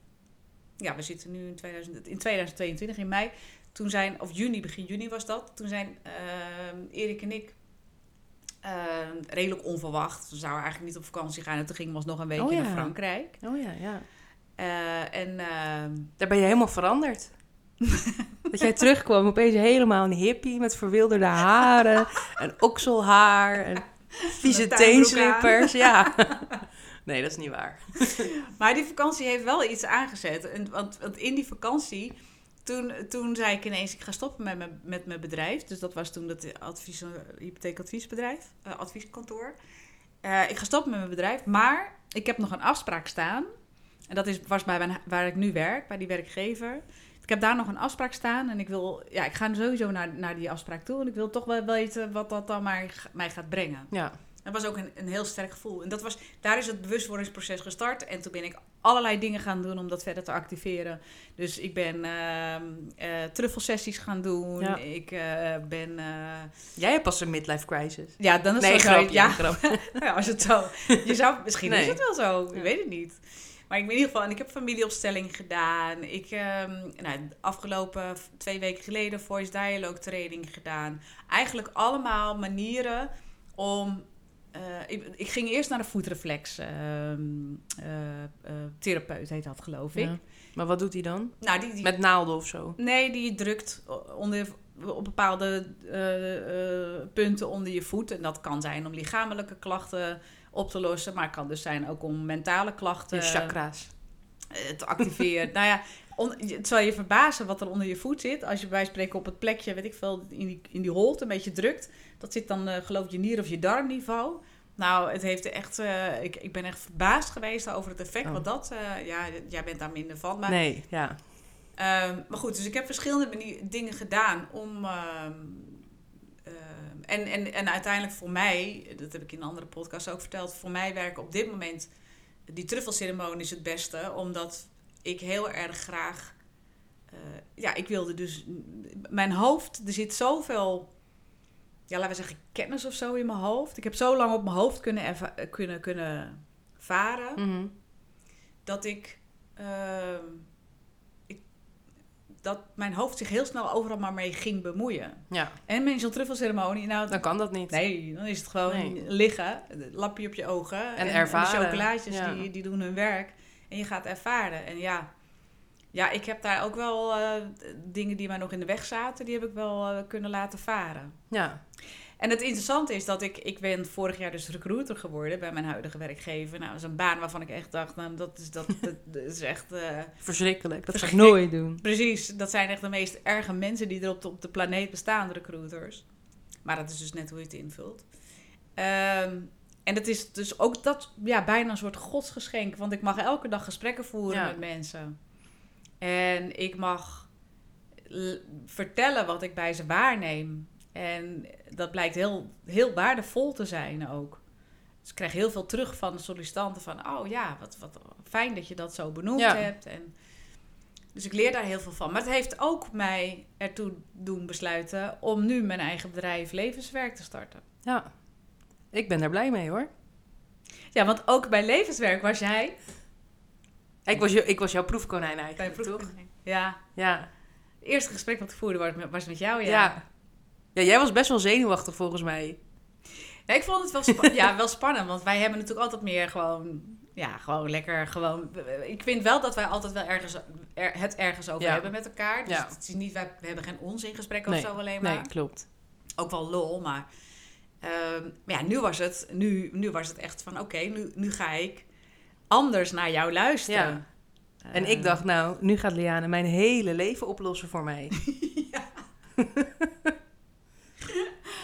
Ja, we zitten nu in, 2000, in 2022, in mei. Toen zijn, of juni, begin juni was dat. Toen zijn ehm, Erik en ik ehm, redelijk onverwacht. We zouden eigenlijk niet op vakantie gaan. En toen gingen we alsnog een weekje Oh ja. naar Frankrijk. oh ja, ja. Eh, en ehm, Daar ben je helemaal veranderd. dat jij terugkwam, opeens helemaal een hippie met verwilderde haren en okselhaar en vieze teenslippers. Ja. Nee, dat is niet waar. Maar die vakantie heeft wel iets aangezet. En, want, want in die vakantie, toen, toen zei ik ineens, ik ga stoppen met mijn, met mijn bedrijf. Dus dat was toen dat advies, hypotheekadviesbedrijf, eh, advieskantoor. Eh, ik ga stoppen met mijn bedrijf, maar ik heb nog een afspraak staan. En dat is, was bij mijn, waar ik nu werk, bij die werkgever. Ik heb daar nog een afspraak staan en ik wil, ja, ik ga sowieso naar, naar die afspraak toe. En ik wil toch wel weten wat dat dan mij, mij gaat brengen. Ja, Dat was ook een, een heel sterk gevoel. En dat was, daar is het bewustwordingsproces gestart. En toen ben ik allerlei dingen gaan doen om dat verder te activeren. Dus ik ben ehm eh, truffelsessies gaan doen. Ja. Ik eh, ben... eh, jij hebt pas een midlife crisis. ja, dan is Nee, het zo. grapje. Ja, grapje. ja, als het zo... Je zou, misschien Nee. is het wel zo. Ik Ja. weet het niet. Maar ik ben in ieder geval... En ik heb familieopstelling gedaan. Ik ehm nou, afgelopen twee weken geleden voice dialogue training gedaan. Eigenlijk allemaal manieren om... eh, ik, ik ging eerst naar de voetreflex ehm, eh, eh, therapeut, heet dat geloof ik. Ja. Maar wat doet hij dan? Nou, die, die, Met naalden of zo? Nee, die drukt onder, op bepaalde punten onder je voet. En dat kan zijn om lichamelijke klachten op te lossen. Maar het kan dus zijn ook om mentale klachten Je chakra's. te activeren. nou ja, on, het zal je verbazen wat er onder je voet zit. Als je bij spreken op het plekje, weet ik veel, in die, in die holte een beetje drukt. Dat zit dan, uh, geloof ik, je nier- of je darmniveau. Nou, het heeft echt, uh, ik, ik ben echt verbaasd geweest over het effect Oh. wat dat, uh, ja, jij bent daar minder van. Maar, Nee, ja. um, maar goed, dus ik heb verschillende dingen gedaan om, um, en, en, en uiteindelijk voor mij, dat heb ik in een andere podcast ook verteld, voor mij werken op dit moment die truffelceremonie is het beste, omdat ik heel erg graag, uh, ja, ik wilde dus, mijn hoofd, er zit zoveel, ja, laten we zeggen, kennis of zo in mijn hoofd. Ik heb zo lang op mijn hoofd kunnen, kunnen, kunnen varen, Mm -hmm. dat ik, uh, ik, dat mijn hoofd zich heel snel overal maar mee ging bemoeien. Ja. En zo'n truffelceremonie, nou... Dan kan dat niet. Nee, dan is het gewoon Nee. liggen, lapje op je ogen. En ervaren. de chocolaatjes, Ja. die, die doen hun werk. En je gaat ervaren. En ja, ja ik heb daar ook wel uh, dingen die mij nog in de weg zaten, die heb ik wel uh, kunnen laten varen. Ja. En het interessante is dat ik, ik ben vorig jaar dus recruiter geworden bij mijn huidige werkgever. Nou, dat is een baan waarvan ik echt dacht, nou, dat is, dat, dat, dat is echt... Uh, Verschrikkelijk. Dat ga ik nooit doen. Precies, dat zijn echt de meest erge mensen die er op de, op de planeet bestaan, recruiters. Maar dat is dus net hoe je het invult. Um, en het is dus ook dat, ja, bijna een soort godsgeschenk. Want ik mag elke dag gesprekken voeren Ja. met mensen. En ik mag vertellen wat ik bij ze waarneem. En dat blijkt heel, heel waardevol te zijn ook. Dus ik krijg heel veel terug van de sollicitanten van... oh ja, wat, wat fijn dat je dat zo benoemd Ja. hebt. En, dus ik leer daar heel veel van. Maar het heeft ook mij ertoe doen besluiten... om nu mijn eigen bedrijf Levenswerk te starten. Ja. Ik ben daar blij mee hoor. Ja, want ook bij Levenswerk was jij... Ik was, ik was jouw proefkonijn eigenlijk, toch? proefkonijn. Ja, Ja. het eerste gesprek wat ik voerde was met, was met jou, ja. ja. Ja. jij was best wel zenuwachtig volgens mij. Ja, ik vond het wel, spa- ja, wel spannend, want wij hebben natuurlijk altijd meer gewoon, ja, gewoon lekker, gewoon. Ik vind wel dat wij altijd wel ergens, er, het ergens over Ja. hebben met elkaar. Dus Ja. het is niet, wij, we hebben geen onzingesprekken Nee, of zo alleen maar. Nee, klopt. Ook wel lol, maar, ehm, maar ja, nu was het, nu, nu was het echt van, oké, nu, nu ga ik anders naar jou luisteren. En Eh, ik dacht, nou, nu gaat Liane mijn hele leven oplossen voor mij.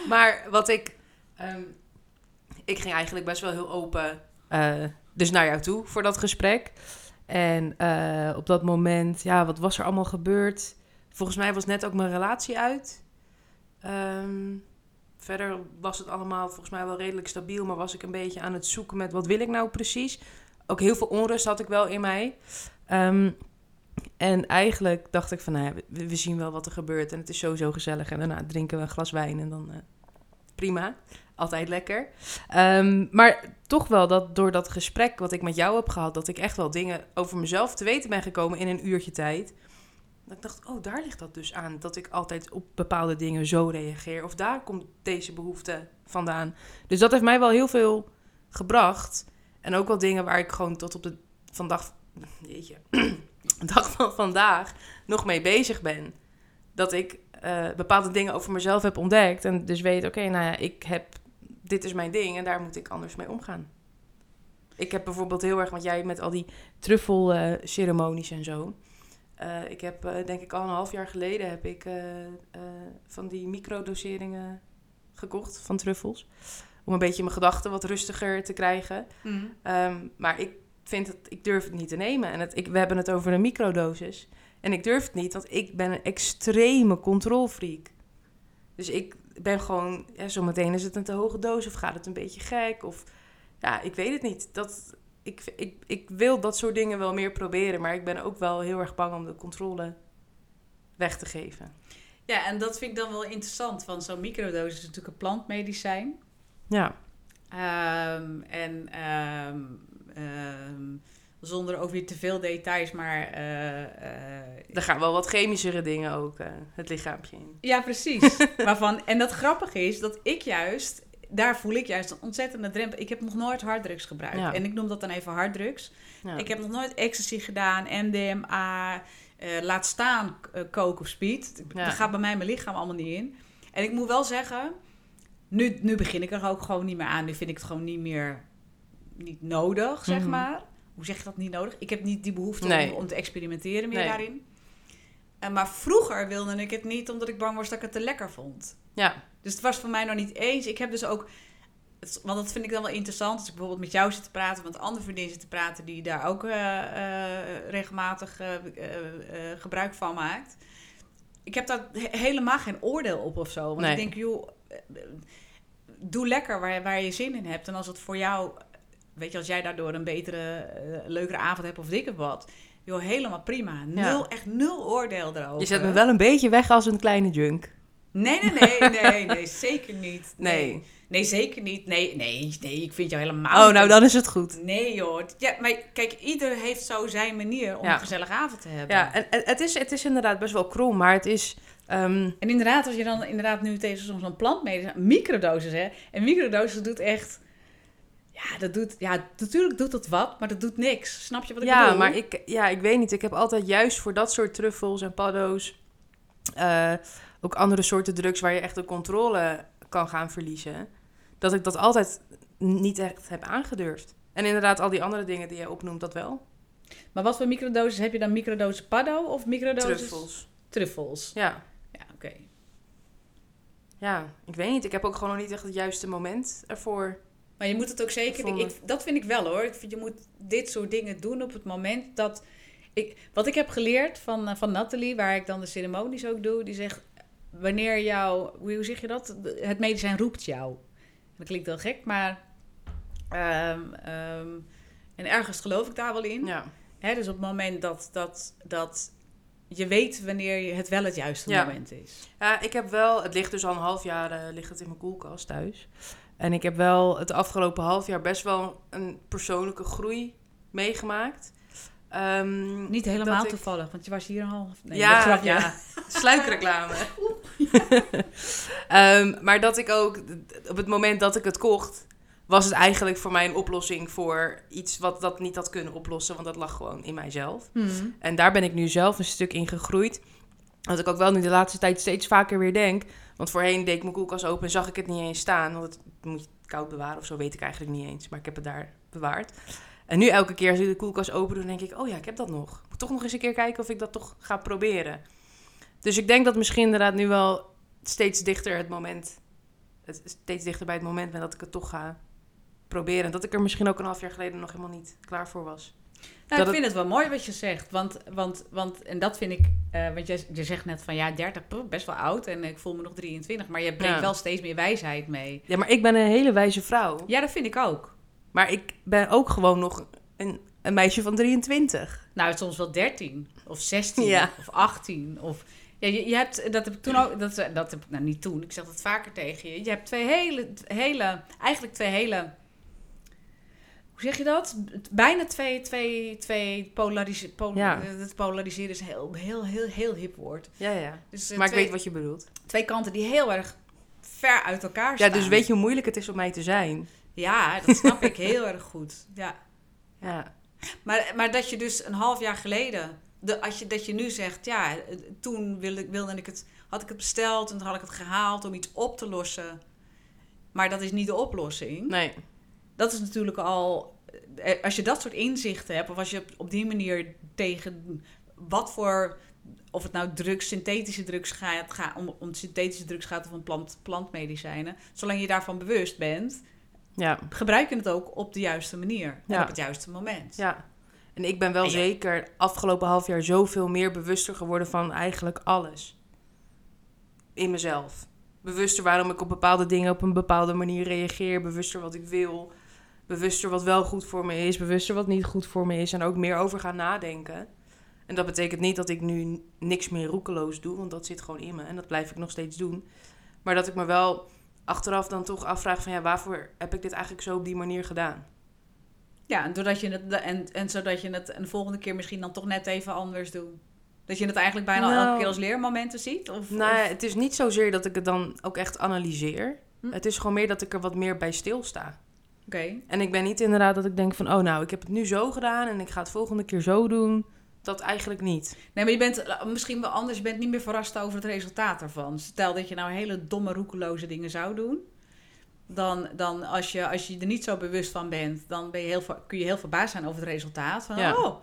maar wat ik... ehm, ik ging eigenlijk best wel heel open eh, dus naar jou toe voor dat gesprek. En eh, op dat moment, ja, wat was er allemaal gebeurd? Volgens mij was net ook mijn relatie uit. Ehm, verder was het allemaal volgens mij wel redelijk stabiel, maar was ik een beetje aan het zoeken met wat wil ik nou precies? Ook heel veel onrust had ik wel in mij. Ehm, en eigenlijk dacht ik van, nou we zien wel wat er gebeurt en het is sowieso gezellig. En daarna drinken we een glas wijn en dan eh, prima. Altijd lekker. Ehm, maar toch wel dat door dat gesprek wat ik met jou heb gehad, dat ik echt wel dingen over mezelf te weten ben gekomen in een uurtje tijd. Dat ik dacht, oh, daar ligt dat dus aan. Dat ik altijd op bepaalde dingen zo reageer. Of daar komt deze behoefte vandaan. Dus dat heeft mij wel heel veel gebracht. En ook wel dingen waar ik gewoon tot op de vandaag, jeetje, dag van vandaag nog mee bezig ben. Dat ik eh, bepaalde dingen over mezelf heb ontdekt. En dus weet, oké, nou ja, ik heb, dit is mijn ding en daar moet ik anders mee omgaan. Ik heb bijvoorbeeld heel erg, want jij met al die truffelceremonies en zo. Eh, ik heb, eh, denk ik, al een half jaar geleden heb ik eh, van die microdoseringen gekocht van truffels. Om een beetje mijn gedachten wat rustiger te krijgen. mm. Ehm, maar ik vind het, ik durf het niet te nemen. En het, ik, we hebben het over een microdosis. En ik durf het niet, want ik ben een extreme controlfreak. Dus ik ben gewoon, ja, zometeen is het een te hoge dosis of gaat het een beetje gek? Of ja, ik weet het niet. Dat, ik, ik, ik wil dat soort dingen wel meer proberen, maar ik ben ook wel heel erg bang om de controle weg te geven. Ja, en dat vind ik dan wel interessant, want zo'n microdosis is natuurlijk een plantmedicijn. Ja, Ehm, en ehm, ehm, zonder ook weer te veel details, maar... eh, eh, er gaan wel wat chemischere dingen ook eh, het lichaampje in. ja, precies. Waarvan, en dat grappige is dat ik juist... Daar voel ik juist een ontzettende drempel. Ik heb nog nooit harddrugs gebruikt. Ja. En ik noem dat dan even harddrugs. Ja. Ik heb nog nooit ecstasy gedaan, MDMA, eh, laat staan eh, coke of speed. Ja. Dat gaat bij mij mijn lichaam allemaal niet in. En ik moet wel zeggen, nu, nu begin ik er ook gewoon niet meer aan. Nu vind ik het gewoon niet meer niet nodig, zeg Mhm. maar. hoe zeg je dat, niet nodig. Ik heb niet die behoefte Nee. om, om te experimenteren meer Nee. daarin. Maar vroeger wilde ik het niet, omdat ik bang was dat ik het te lekker vond. Ja, Dus het was voor mij nog niet eens. Ik heb dus ook, want dat vind ik dan wel interessant, als ik bijvoorbeeld met jou zit te praten, met andere vriendinnen zit te praten die daar ook eh, eh, regelmatig eh, gebruik van maakt. Ik heb daar he- helemaal geen oordeel op of zo. Want Nee. ik denk, joh, doe lekker waar, waar je zin in hebt. En als het voor jou, weet je, als jij daardoor een betere, leukere avond hebt of dikke wat, joh, helemaal prima. Nul, echt nul oordeel erover. je zet me wel een beetje weg als een kleine junk. Nee, nee, nee, nee, nee, zeker niet. Nee. Nee, zeker niet. Nee, nee, nee, ik vind jou helemaal Oh, nou dan is het goed. Nee joh. Ja, maar kijk, ieder heeft zo zijn manier om Ja. een gezellige avond te hebben. Ja, en, en het, is, het is inderdaad best wel krom, maar het is... ehm, En inderdaad, als je dan inderdaad nu tegen zo'n plant mee... Microdosis, hè. En microdosis doet echt... Ja, dat doet... Ja, natuurlijk doet dat wat, maar dat doet niks. Snap je wat ik ja, bedoel? maar ik, ja, ik weet niet. Ik heb altijd juist voor dat soort truffels en paddo's... eh, ook andere soorten drugs waar je echt de controle kan gaan verliezen... dat ik dat altijd niet echt heb aangedurfd. En inderdaad, al die andere dingen die jij opnoemt, dat wel. Maar wat voor microdosis? Heb je dan microdosis paddo of microdosis... Truffels. Truffels. Ja. Ja, oké. ja, ik weet niet. Ik heb ook gewoon nog niet echt het juiste moment ervoor. Maar je moet het ook zeker. Ik, dat vind ik wel hoor. Ik vind je moet dit soort dingen doen op het moment dat. Ik, wat ik heb geleerd van, eh, van Nathalie, waar ik dan de ceremonies ook doe, die zegt: wanneer jou. Hoe zeg je dat? Het medicijn roept jou. Dat klinkt heel gek, maar. ehm, ehm, en ergens geloof ik daar wel in. Ja. Hè, dus op het moment dat, dat, dat je weet wanneer het wel het juiste Ja. moment is. Ja, ik heb wel, het ligt dus al een half jaar eh, ligt het in mijn koelkast thuis. En ik heb wel het afgelopen half jaar best wel een persoonlijke groei meegemaakt. Ehm, Niet helemaal ik- toevallig, want je was hier al. Nee, ja, ja, sluikreclame. Ehm, maar dat ik ook, op het moment dat ik het kocht, was het eigenlijk voor mij een oplossing voor iets wat dat niet had kunnen oplossen. Want dat lag gewoon in mijzelf. Hmm. En daar ben ik nu zelf een stuk in gegroeid. Wat ik ook wel nu de laatste tijd steeds vaker weer denk. Want voorheen deed ik mijn koelkast open en zag ik het niet eens staan. Want het moet je koud bewaren of zo, weet ik eigenlijk niet eens. Maar ik heb het daar bewaard. En nu elke keer als ik de koelkast open doe, denk ik... Oh ja, ik heb dat nog. Moet toch nog eens een keer kijken of ik dat toch ga proberen. Dus ik denk dat misschien inderdaad nu wel steeds dichter het moment... Het, steeds dichter bij het moment dat ik het toch ga proberen. En dat ik er misschien ook een half jaar geleden nog helemaal niet klaar voor was. Nou, Dat ik vind het wel mooi wat je zegt. Want, want, want en dat vind ik. eh, want je, je zegt net van ja, 30, poeh, best wel oud. En ik voel me nog 23. Maar je brengt Ja. wel steeds meer wijsheid mee. Ja, maar ik ben een hele wijze vrouw. Ja, dat vind ik ook. Maar ik ben ook gewoon nog een, een meisje van 23. Nou, soms wel 13 of 16 Ja. of 18. Of, ja, je, je hebt, dat heb ik toen ook. Dat, dat heb ik nou niet toen. Ik zeg dat vaker tegen je. Je hebt twee hele, hele eigenlijk twee hele. Hoe zeg je dat? Bijna twee, twee, twee. Pol, Ja. Het polariseren is een heel, heel, heel, heel hip woord. Ja, ja. Dus, eh, Maar ik weet wat je bedoelt. twee kanten die heel erg ver uit elkaar Ja, staan. dus weet je hoe moeilijk het is om mij te zijn? Ja, dat snap ik heel erg goed. Ja. Ja. Maar, maar dat je dus een half jaar geleden, de, als je, dat je nu zegt, ja, eh, toen wilde, wilde ik het, had ik het besteld en toen had ik het gehaald om iets op te lossen. Maar dat is niet de oplossing. Nee. Dat is natuurlijk al, eh, als je dat soort inzichten hebt, of als je op, die manier tegen wat voor, of het nou drugs, synthetische drugs gaat, gaat om, om synthetische drugs gaat of om plant, plantmedicijnen, zolang je daarvan bewust bent, Ja. gebruik je het ook op de juiste manier en Ja. op het juiste moment. Ja. En ik ben wel ja. zeker afgelopen half jaar zoveel meer bewuster geworden van eigenlijk alles. In mezelf. Bewuster waarom ik op bepaalde dingen op een bepaalde manier reageer. Bewuster wat ik wil. Bewuster wat wel goed voor me is. Bewuster wat niet goed voor me is. En ook meer over gaan nadenken. En dat betekent niet dat ik nu niks meer roekeloos doe. Want dat zit gewoon in me. En dat blijf ik nog steeds doen. Maar dat ik me wel achteraf dan toch afvraag van... Ja, waarvoor heb ik dit eigenlijk zo op die manier gedaan? Ja, en, doordat je het, en, en zodat je het een volgende keer misschien dan toch net even anders doet. Dat je het eigenlijk bijna Nou. elke keer als leermomenten ziet? Of, Nou, of- het is niet zozeer dat ik het dan ook echt analyseer. Hm. Het is gewoon meer dat ik er wat meer bij stilsta. Oké. En ik ben niet inderdaad dat ik denk van... oh, nou, ik heb het nu zo gedaan en ik ga het volgende keer zo doen. Dat eigenlijk niet. Nee, maar je bent eh, misschien wel anders. Je bent niet meer verrast over het resultaat ervan. Stel dat je nou hele domme, roekeloze dingen zou doen. dan, dan als, je, als je er niet zo bewust van bent, dan ben je heel, kun je heel verbaasd zijn over het resultaat. Van, Ja. oh,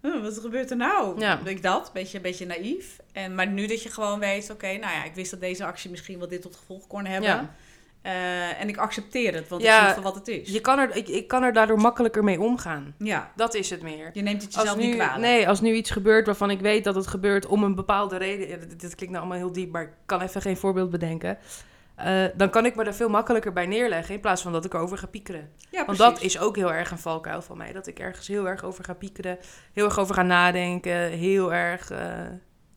hm, wat gebeurt er nou? Ja. Ik dat, beetje, beetje naïef. En, maar nu dat je gewoon weet, oké, nou ja, ik wist dat deze actie misschien wel dit tot gevolg kon hebben. Ja. Eh, en ik accepteer het, want ik zie wat het is. Je kan er, ik, ik kan er daardoor makkelijker mee omgaan. ja, Dat is het meer. je neemt het jezelf nu, niet kwalijk. nee, als nu iets gebeurt waarvan ik weet dat het gebeurt om een bepaalde reden. ja, dit, dit klinkt nou allemaal heel diep, maar ik kan even geen voorbeeld bedenken. Eh, dan kan ik me er veel makkelijker bij neerleggen in plaats van dat ik erover ga piekeren. Ja, Want dat is ook heel erg een valkuil van mij. Dat ik ergens heel erg over ga piekeren. Heel erg over ga nadenken. Heel erg eh,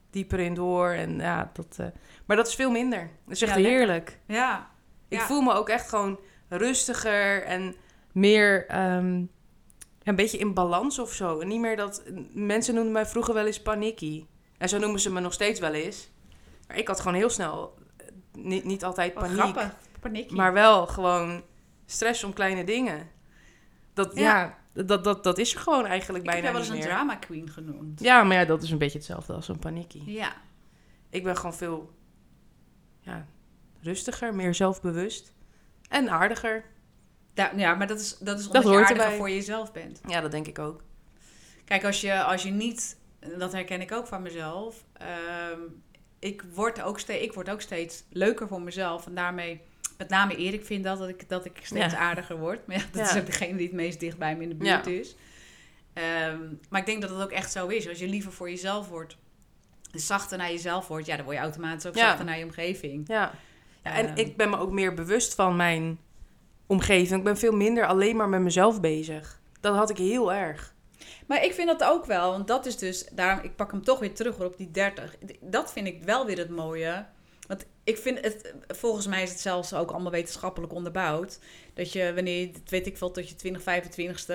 dieper in door. En ja, dat, maar dat is veel minder. Dat is echt Ja, heerlijk. Ja, Ik voel me ook echt gewoon rustiger en meer ehm, een beetje in balans of zo. En niet meer dat... Mensen noemden mij vroeger wel eens panikkie. En zo noemen ze me nog steeds wel eens. Maar ik had gewoon heel snel... eh, Niet, niet altijd wat paniek. grappig. Maar wel gewoon stress om kleine dingen. Dat, ja, Ja. dat, dat, dat is er gewoon eigenlijk ik heb bijna jou wel eens een meer. drama queen genoemd. Ja, maar ja, dat is een beetje hetzelfde als een paniekie. Ja. Ik ben gewoon veel ja, rustiger, meer zelfbewust en aardiger. Da- ja, maar dat is, dat is omdat Dat je aardiger erbij. voor jezelf bent. Ja, dat denk ik ook. Kijk, als je, als je niet... Dat herken ik ook van mezelf. ehm, ik, word ook steeds, ik word ook steeds leuker voor mezelf. En daarmee... Met name Erik vindt dat, dat ik, dat ik steeds Ja. aardiger word. Maar ja, dat Ja. is ook degene die het meest dicht bij me in de buurt is. Ehm, maar ik denk dat het ook echt zo is. Als je liever voor jezelf wordt... Zachter naar jezelf wordt... Ja, dan word je automatisch ook zachter naar je omgeving. Ja. Ja en ik ben me ook meer bewust van mijn omgeving. Ik ben veel minder alleen maar met mezelf bezig. Dat had ik heel erg. Maar ik vind dat ook wel, want dat is dus, daarom, ik pak hem toch weer terug hoor, op die 30. Dat vind ik wel weer het mooie. Want ik vind het, volgens mij is het zelfs ook allemaal wetenschappelijk onderbouwd. Dat je, wanneer, dat weet ik veel, tot je 20, 25ste,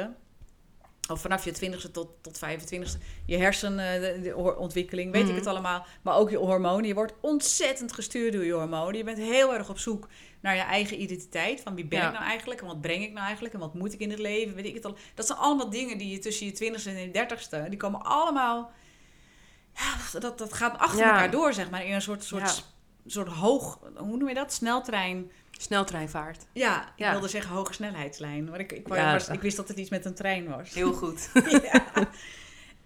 of vanaf je 20ste tot, tot 25ste, je hersenontwikkeling, weet Mhm. ik het allemaal. Maar ook je hormonen. Je wordt ontzettend gestuurd door je hormonen. Je bent heel erg op zoek naar je eigen identiteit. Van wie ben Ja. ik nou eigenlijk? En wat breng ik nou eigenlijk? En wat moet ik in het leven? Weet ik het al. Dat zijn allemaal dingen die je tussen je 20ste en je 30ste, die komen allemaal. Ja, dat, dat gaat achter Ja. elkaar door, zeg maar. In een soort, soort, soort hoog. Hoe noem je dat? Sneltrein. Sneltreinvaart. Ja, ik Ja. wilde zeggen hoge snelheidslijn. Maar ik, ik, Ja, was- dat- ik wist dat het iets met een trein was. Heel goed. ja.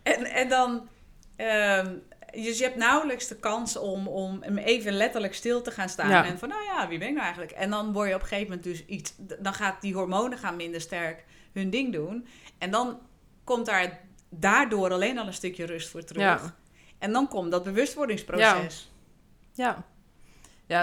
en, en dan. ehm, dus je hebt nauwelijks de kans om, om even letterlijk stil te gaan staan. Ja. En van, nou ja, wie ben ik nou eigenlijk? En dan word je op een gegeven moment dus iets... Dan gaat die hormonen gaan minder sterk hun ding doen. En dan komt daar daardoor alleen al een stukje rust voor terug. Ja. En dan komt dat bewustwordingsproces. Ja. Ja,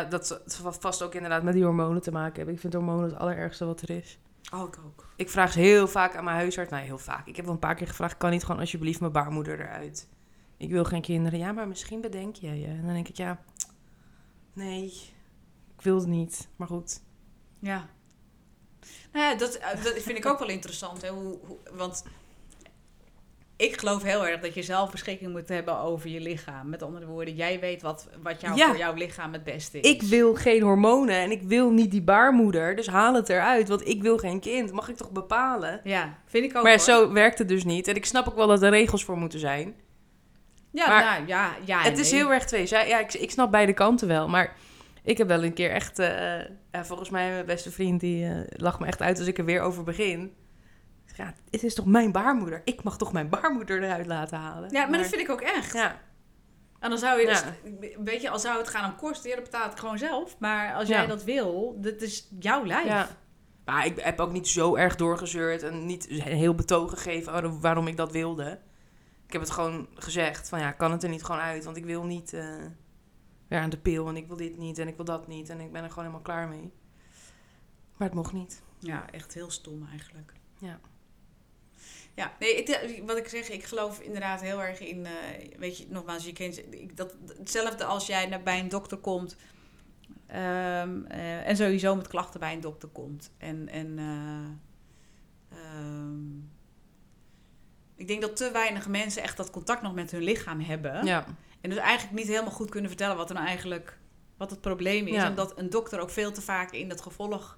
dat zal vast ook inderdaad met die hormonen te maken hebben. Ik vind hormonen het allerergste wat er is. Oh, ik ook. Ik vraag ze heel vaak aan mijn huisarts. Nou, heel vaak. Ik heb wel een paar keer gevraagd, kan niet gewoon alsjeblieft mijn baarmoeder eruit? Ik wil geen kinderen. Ja, maar misschien bedenk je je. En dan denk ik, ja, nee, ik wil het niet. Maar goed. Ja. Nou ja, dat, eh, dat vind ik ook wel interessant. Hè? Hoe, hoe, want ik geloof heel erg dat je zelf beschikking moet hebben over je lichaam. Met andere woorden, jij weet wat, wat jou, Ja. voor jouw lichaam het beste is. Ik wil geen hormonen en ik wil niet die baarmoeder. Dus haal het eruit, want ik wil geen kind. Mag ik toch bepalen? Ja, vind ik ook. Maar hoor. zo werkt het dus niet. En ik snap ook wel dat er regels voor moeten zijn. Ja, maar nou, ja, ja. het is heel erg twee. Ja, ik, ik snap beide kanten wel. Maar ik heb wel een keer echt... eh, ja, volgens mij mijn beste vriend, die eh lacht me echt uit als ik er weer over begin. Ja, het is toch mijn baarmoeder? Ik mag toch mijn baarmoeder eruit laten halen? Ja, maar, dat vind ik ook echt. Ja, En dan zou je dus, Ja. weet je, als zou het gaan om kosten, ja, dat betaalt gewoon zelf. Maar als jij dat wil, dat is jouw lijf. ja. Maar ik heb ook niet zo erg doorgezeurd en niet heel betoog gegeven waarom- ik dat wilde. Ik heb het gewoon gezegd van ja, kan het er niet gewoon uit, want ik wil niet eh weer aan de pil en ik wil dit niet en ik wil dat niet en ik ben er gewoon helemaal klaar mee. Maar het mocht niet. Ja, echt heel stom eigenlijk. Ja. Ja, nee, ik, wat ik zeg, ik geloof inderdaad heel erg in, eh, weet je, nogmaals, je kent ik, dat, hetzelfde als jij naar, bij een dokter komt ehm, eh, en sowieso met klachten bij een dokter komt. En, en eh, ehm, ik denk dat te weinig mensen echt dat contact nog met hun lichaam hebben. Ja. En dus eigenlijk niet helemaal goed kunnen vertellen wat er nou eigenlijk wat het probleem is. Ja. En dat een dokter ook veel te vaak in dat gevolg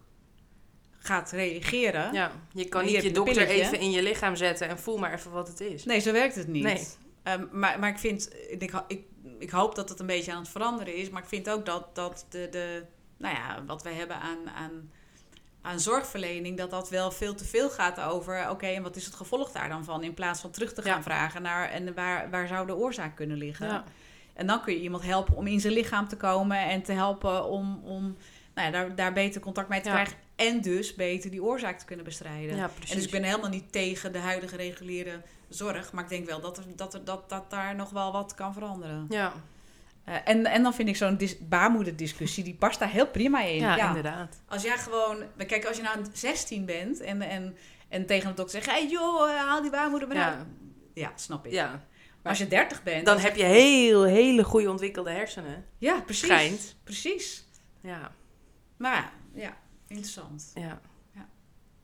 gaat reageren. ja. Je kan niet je je dokter pilletje. even in je lichaam zetten en voel maar even wat het is. Nee, zo werkt het niet. Nee. Ehm, maar, maar ik vind, ik, ik, ik hoop dat het een beetje aan het veranderen is. Maar ik vind ook dat, dat de, de, nou ja, wat we hebben aan, aan aan zorgverlening, dat dat wel veel te veel gaat over, oké, en wat is het gevolg daar dan van? In plaats van terug te gaan Ja. vragen naar, en waar, waar zou de oorzaak kunnen liggen? Ja. En dan kun je iemand helpen om in zijn lichaam te komen en te helpen om, om nou ja, daar, daar beter contact mee te Ja. krijgen. En dus beter die oorzaak te kunnen bestrijden. Ja, en dus ik ben helemaal niet tegen de huidige reguliere zorg. Maar ik denk wel dat, er, dat, er, dat, dat daar nog wel wat kan veranderen. Ja, Eh, en, en dan vind ik zo'n dis- baarmoederdiscussie, die past daar heel prima in. ja, Ja, inderdaad. Als jij gewoon... Kijk, als je nou 16 bent en, en, en tegen de dokter zegt... Hey joh, eh, haal die baarmoeder maar. Ja, snap ik. Ja. Maar als je 30 bent... Dan heb je heel, hele goede ontwikkelde hersenen. Ja, precies. Schijnt. Precies. Ja, Maar ja, interessant. ja. Ja.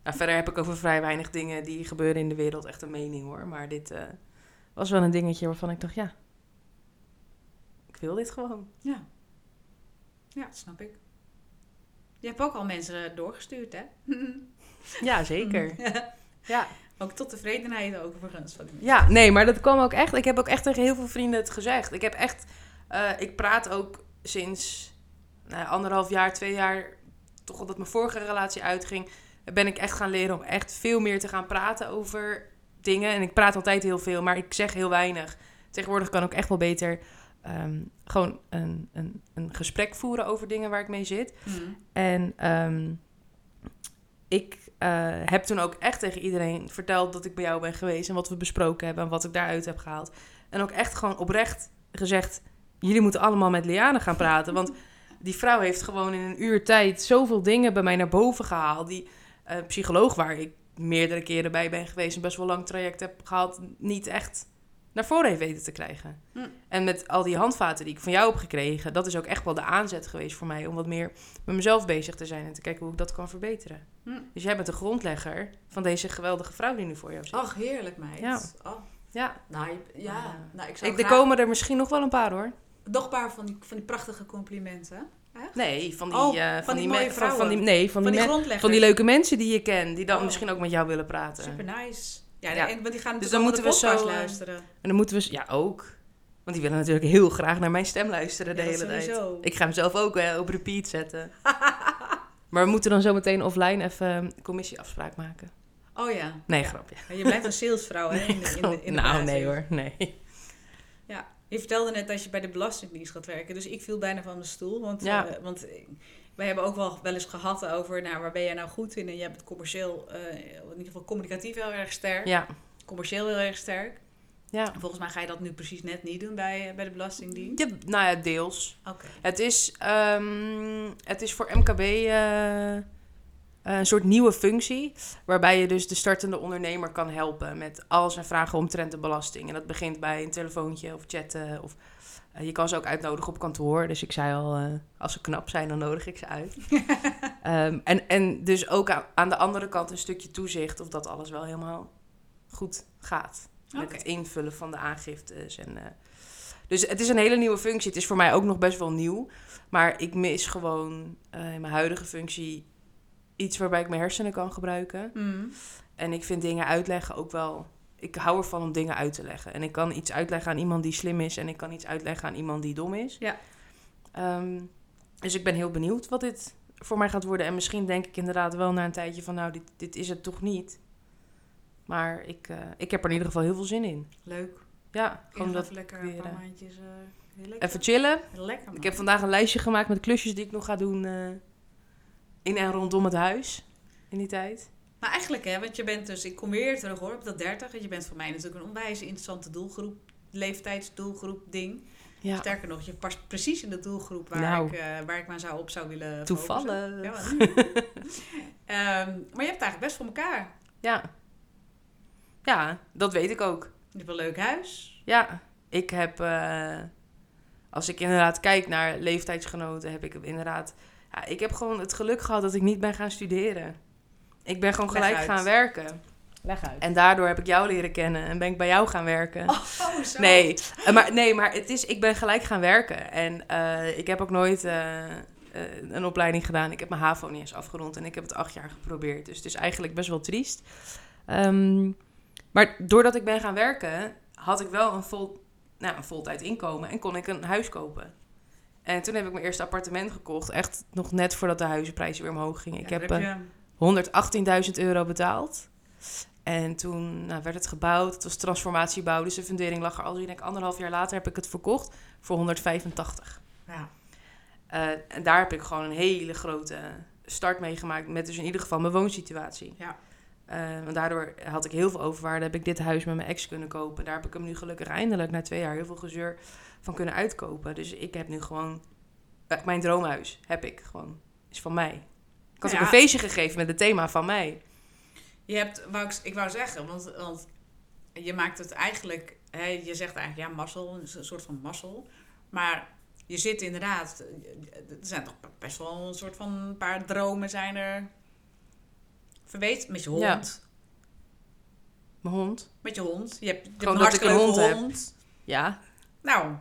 Nou, verder heb ik over vrij weinig dingen die gebeuren in de wereld echt een mening hoor. Maar dit eh, was wel een dingetje waarvan ik dacht, ja, ik wil dit gewoon. Ja. Ja, dat snap ik. Je hebt ook al mensen doorgestuurd, hè? Ja, zeker. Ja. ook tot tevredenheid overigens. Van. Ja, nee, maar dat kwam ook echt. Ik heb ook echt tegen heel veel vrienden het gezegd. Ik heb echt. eh, ik praat ook sinds nou, anderhalf jaar, twee jaar. Toch omdat mijn vorige relatie uitging. Ben ik echt gaan leren om echt veel meer te gaan praten over dingen. En ik praat altijd heel veel, maar ik zeg heel weinig. Tegenwoordig kan ik echt wel beter. ehm, gewoon een, een, een gesprek voeren over dingen waar ik mee zit. Mhm. En ehm, ik eh, heb toen ook echt tegen iedereen verteld dat ik bij jou ben geweest en wat we besproken hebben en wat ik daaruit heb gehaald. En ook echt gewoon oprecht gezegd: jullie moeten allemaal met Liane gaan praten. Want die vrouw heeft gewoon in een uur tijd zoveel dingen bij mij naar boven gehaald. Die eh, psycholoog, waar ik meerdere keren bij ben geweest en best wel lang traject heb gehad, niet echt naar voren heeft weten te krijgen. Hm. En met al die handvaten die ik van jou heb gekregen, dat is ook echt wel de aanzet geweest voor mij om wat meer met mezelf bezig te zijn en te kijken hoe ik dat kan verbeteren. Hm. Dus jij bent de grondlegger van deze geweldige vrouw die nu voor jou zit. Ach, heerlijk meid. Ja. Oh, Ja, nou, ja. Ja. Nou, ik zou ik, er komen er misschien nog wel een paar hoor. Paar van die, van die prachtige complimenten. Echt? Nee, van die, Oh, eh, van van, die die, van, van die, nee, van, Van die van die leuke mensen die je kent, die dan Oh. misschien ook met jou willen praten. Super nice. Ja, Ja. En, want die gaan Dus dan moeten we zo, eh, luisteren. En dan moeten we, ja ook, want die willen natuurlijk heel graag naar mijn stem luisteren de Ja, hele tijd. Ik ga hem zelf ook eh, op repeat zetten. maar we moeten dan zo meteen offline even een commissieafspraak maken. Oh ja. Nee, Ja. grapje. Je blijft een salesvrouw, hè? In de, in de, in de nou, nee hoor, nee. Je vertelde net dat je bij de Belastingdienst gaat werken. Dus ik viel bijna van mijn stoel. Want, Ja. eh, want wij hebben ook wel wel eens gehad over... Nou, waar ben jij nou goed in? En jij bent commercieel, eh, in ieder geval communicatief heel erg sterk. Ja, Commercieel heel erg sterk. ja. Volgens mij ga je dat nu precies net niet doen bij, eh, bij de Belastingdienst. ja. Nou ja, deels. Oké. Het is, ehm, het is voor MKB eh, een soort nieuwe functie. Waarbij je dus de startende ondernemer kan helpen met al zijn vragen omtrent de belasting. En dat begint bij een telefoontje of chatten. Of, eh, je kan ze ook uitnodigen op kantoor. Dus ik zei al, eh, als ze knap zijn, dan nodig ik ze uit. Ehm, en, en dus ook aan, aan de andere kant een stukje toezicht of dat alles wel helemaal goed gaat. Met het invullen van de aangiftes. En, eh, dus het is een hele nieuwe functie. Het is voor mij ook nog best wel nieuw. Maar ik mis gewoon eh, in mijn huidige functie iets waarbij ik mijn hersenen kan gebruiken. Mm. En ik vind dingen uitleggen ook wel. Ik hou ervan om dingen uit te leggen. En ik kan iets uitleggen aan iemand die slim is. En ik kan iets uitleggen aan iemand die dom is. Ja. Ehm, dus ik ben heel benieuwd wat dit voor mij gaat worden. En misschien denk ik inderdaad wel na een tijdje van... nou, dit, dit is het toch niet. Maar ik, eh, ik heb er in ieder geval heel veel zin in. Leuk. Ja, gewoon dat even lekker weer, een paar maandjes... eh, even chillen. Lekker, man. Ik heb vandaag een lijstje gemaakt met klusjes die ik nog ga doen... eh, in en rondom het huis. In die tijd. Maar eigenlijk, hè, want je bent dus, ik kom weer terug hoor, op dat 30. En je bent voor mij natuurlijk een onwijs interessante doelgroep, leeftijdsdoelgroep ding. Ja, Sterker nog, je past precies in de doelgroep waar, Nou. ik, eh, waar ik maar zou op zou willen toevallig. Ehm, maar je hebt het eigenlijk best voor elkaar. Ja. Ja, dat weet ik ook. Je hebt een leuk huis. Ja, ik heb, eh, als ik inderdaad kijk naar leeftijdsgenoten, heb ik inderdaad, ja, ik heb gewoon het geluk gehad dat ik niet ben gaan studeren. Ik ben gewoon gelijk gaan werken. Leg uit. En daardoor heb ik jou leren kennen en ben ik bij jou gaan werken. Oh, zo. Nee, eh, maar, nee, maar het is, ik ben gelijk gaan werken. En eh, ik heb ook nooit eh, een opleiding gedaan. Ik heb mijn HAVO niet eens afgerond en ik heb het acht jaar geprobeerd. Dus het is eigenlijk best wel triest. Ehm, maar doordat ik ben gaan werken, had ik wel een, vol, nou, een voltijd inkomen en kon ik een huis kopen. En toen heb ik mijn eerste appartement gekocht. Echt nog net voordat de huizenprijzen weer omhoog gingen. ik Ja, heb, daar eh, je 118.000 euro betaald. En toen nou, werd het gebouwd. Het was transformatiebouw, dus de fundering lag er al. Ik denk anderhalf jaar later heb ik het verkocht voor 185. Ja. Eh, en daar heb ik gewoon een hele grote start mee gemaakt. Met dus in ieder geval mijn woonsituatie. Ja. Eh, want daardoor had ik heel veel overwaarde. Heb ik dit huis met mijn ex kunnen kopen. Daar heb ik hem nu gelukkig eindelijk na twee jaar heel veel gezeur van kunnen uitkopen. Dus ik heb nu gewoon... eh, mijn droomhuis heb ik gewoon. Is van mij. Ik had Ja. ook een feestje gegeven met het thema van mij. Je hebt, wou ik, ik wou zeggen, want, want je maakt het eigenlijk, hè, je zegt eigenlijk ja, mazzel, een soort van mazzel. Maar je zit inderdaad, er zijn toch best wel een soort van een paar dromen zijn er verweet met je hond. Ja. Mijn hond. Met je hond. Je hebt, je hebt Gewoon een dat ik een hartstikke leuke hond heb. Ja. Nou,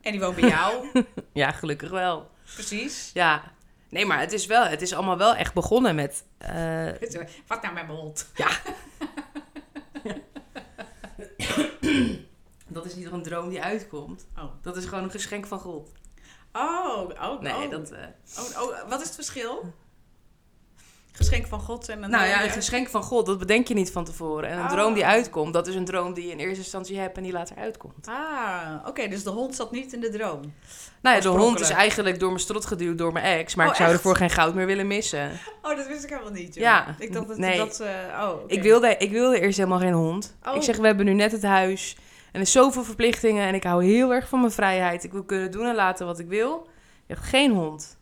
en die woont bij jou. Ja, gelukkig wel. Precies. Ja. Nee, maar het is wel... Het is allemaal wel echt begonnen met... eh, Wat nou met mijn hond? dat is niet een droom die uitkomt. Oh. Dat is gewoon een geschenk van God. Oh, oh, Nee, oh. dat... eh, Oh, oh, wat is het verschil? Geschenk van God en een Nou ja, een geschenk van God, dat bedenk je niet van tevoren. En een Oh. droom die uitkomt, dat is een droom die je in eerste instantie hebt en die later uitkomt. Ah, oké, dus de hond zat niet in de droom. Nou ja, de hond is eigenlijk door mijn strot geduwd door mijn ex, maar Oh, ik zou echt? ervoor geen goud meer willen missen. Oh, dat wist ik helemaal niet. Joh. Ja, ik dacht dat nee. dat. eh, oh. Ik, wilde, ik wilde eerst helemaal geen hond. Oh. Ik zeg, we hebben nu net het huis en er is zoveel verplichtingen en ik hou heel erg van mijn vrijheid. Ik wil kunnen doen en laten wat ik wil. Ik dacht, geen hond.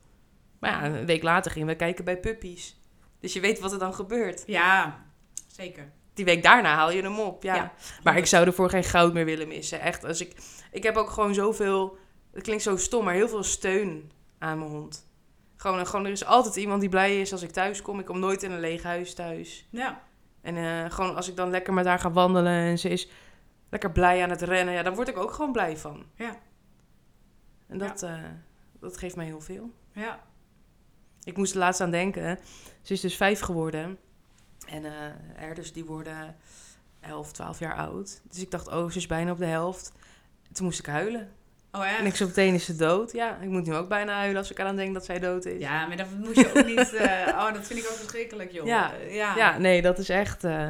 Maar ja, een week later gingen we kijken bij puppies. Dus je weet wat er dan gebeurt. Ja, zeker. Die week daarna haal je hem op, ja. Ja. Maar ik zou ervoor geen goud meer willen missen. Echt, als ik... Ik heb ook gewoon zoveel... Het klinkt zo stom, maar heel veel steun aan mijn hond. Gewoon, gewoon er is altijd iemand die blij is als ik thuis kom. Ik kom nooit in een leeg huis thuis. Ja. En eh, gewoon als ik dan lekker met haar ga wandelen en ze is lekker blij aan het rennen, ja, dan word ik ook gewoon blij van. Ja. En dat, eh, dat geeft mij heel veel. Ja. Ik moest er laatst aan denken. Ze is dus vijf geworden. En herders die worden 11, 12 jaar oud. Dus ik dacht, oh, ze is bijna op de helft. Toen moest ik huilen. Oh ja. En ik zo meteen is ze dood. Ja, ik moet nu ook bijna huilen als ik eraan denk dat zij dood is. Ja, maar dat moet je ook niet. eh, oh, dat vind ik ook verschrikkelijk, joh. Ja. Ja. Ja, nee, dat is echt... eh,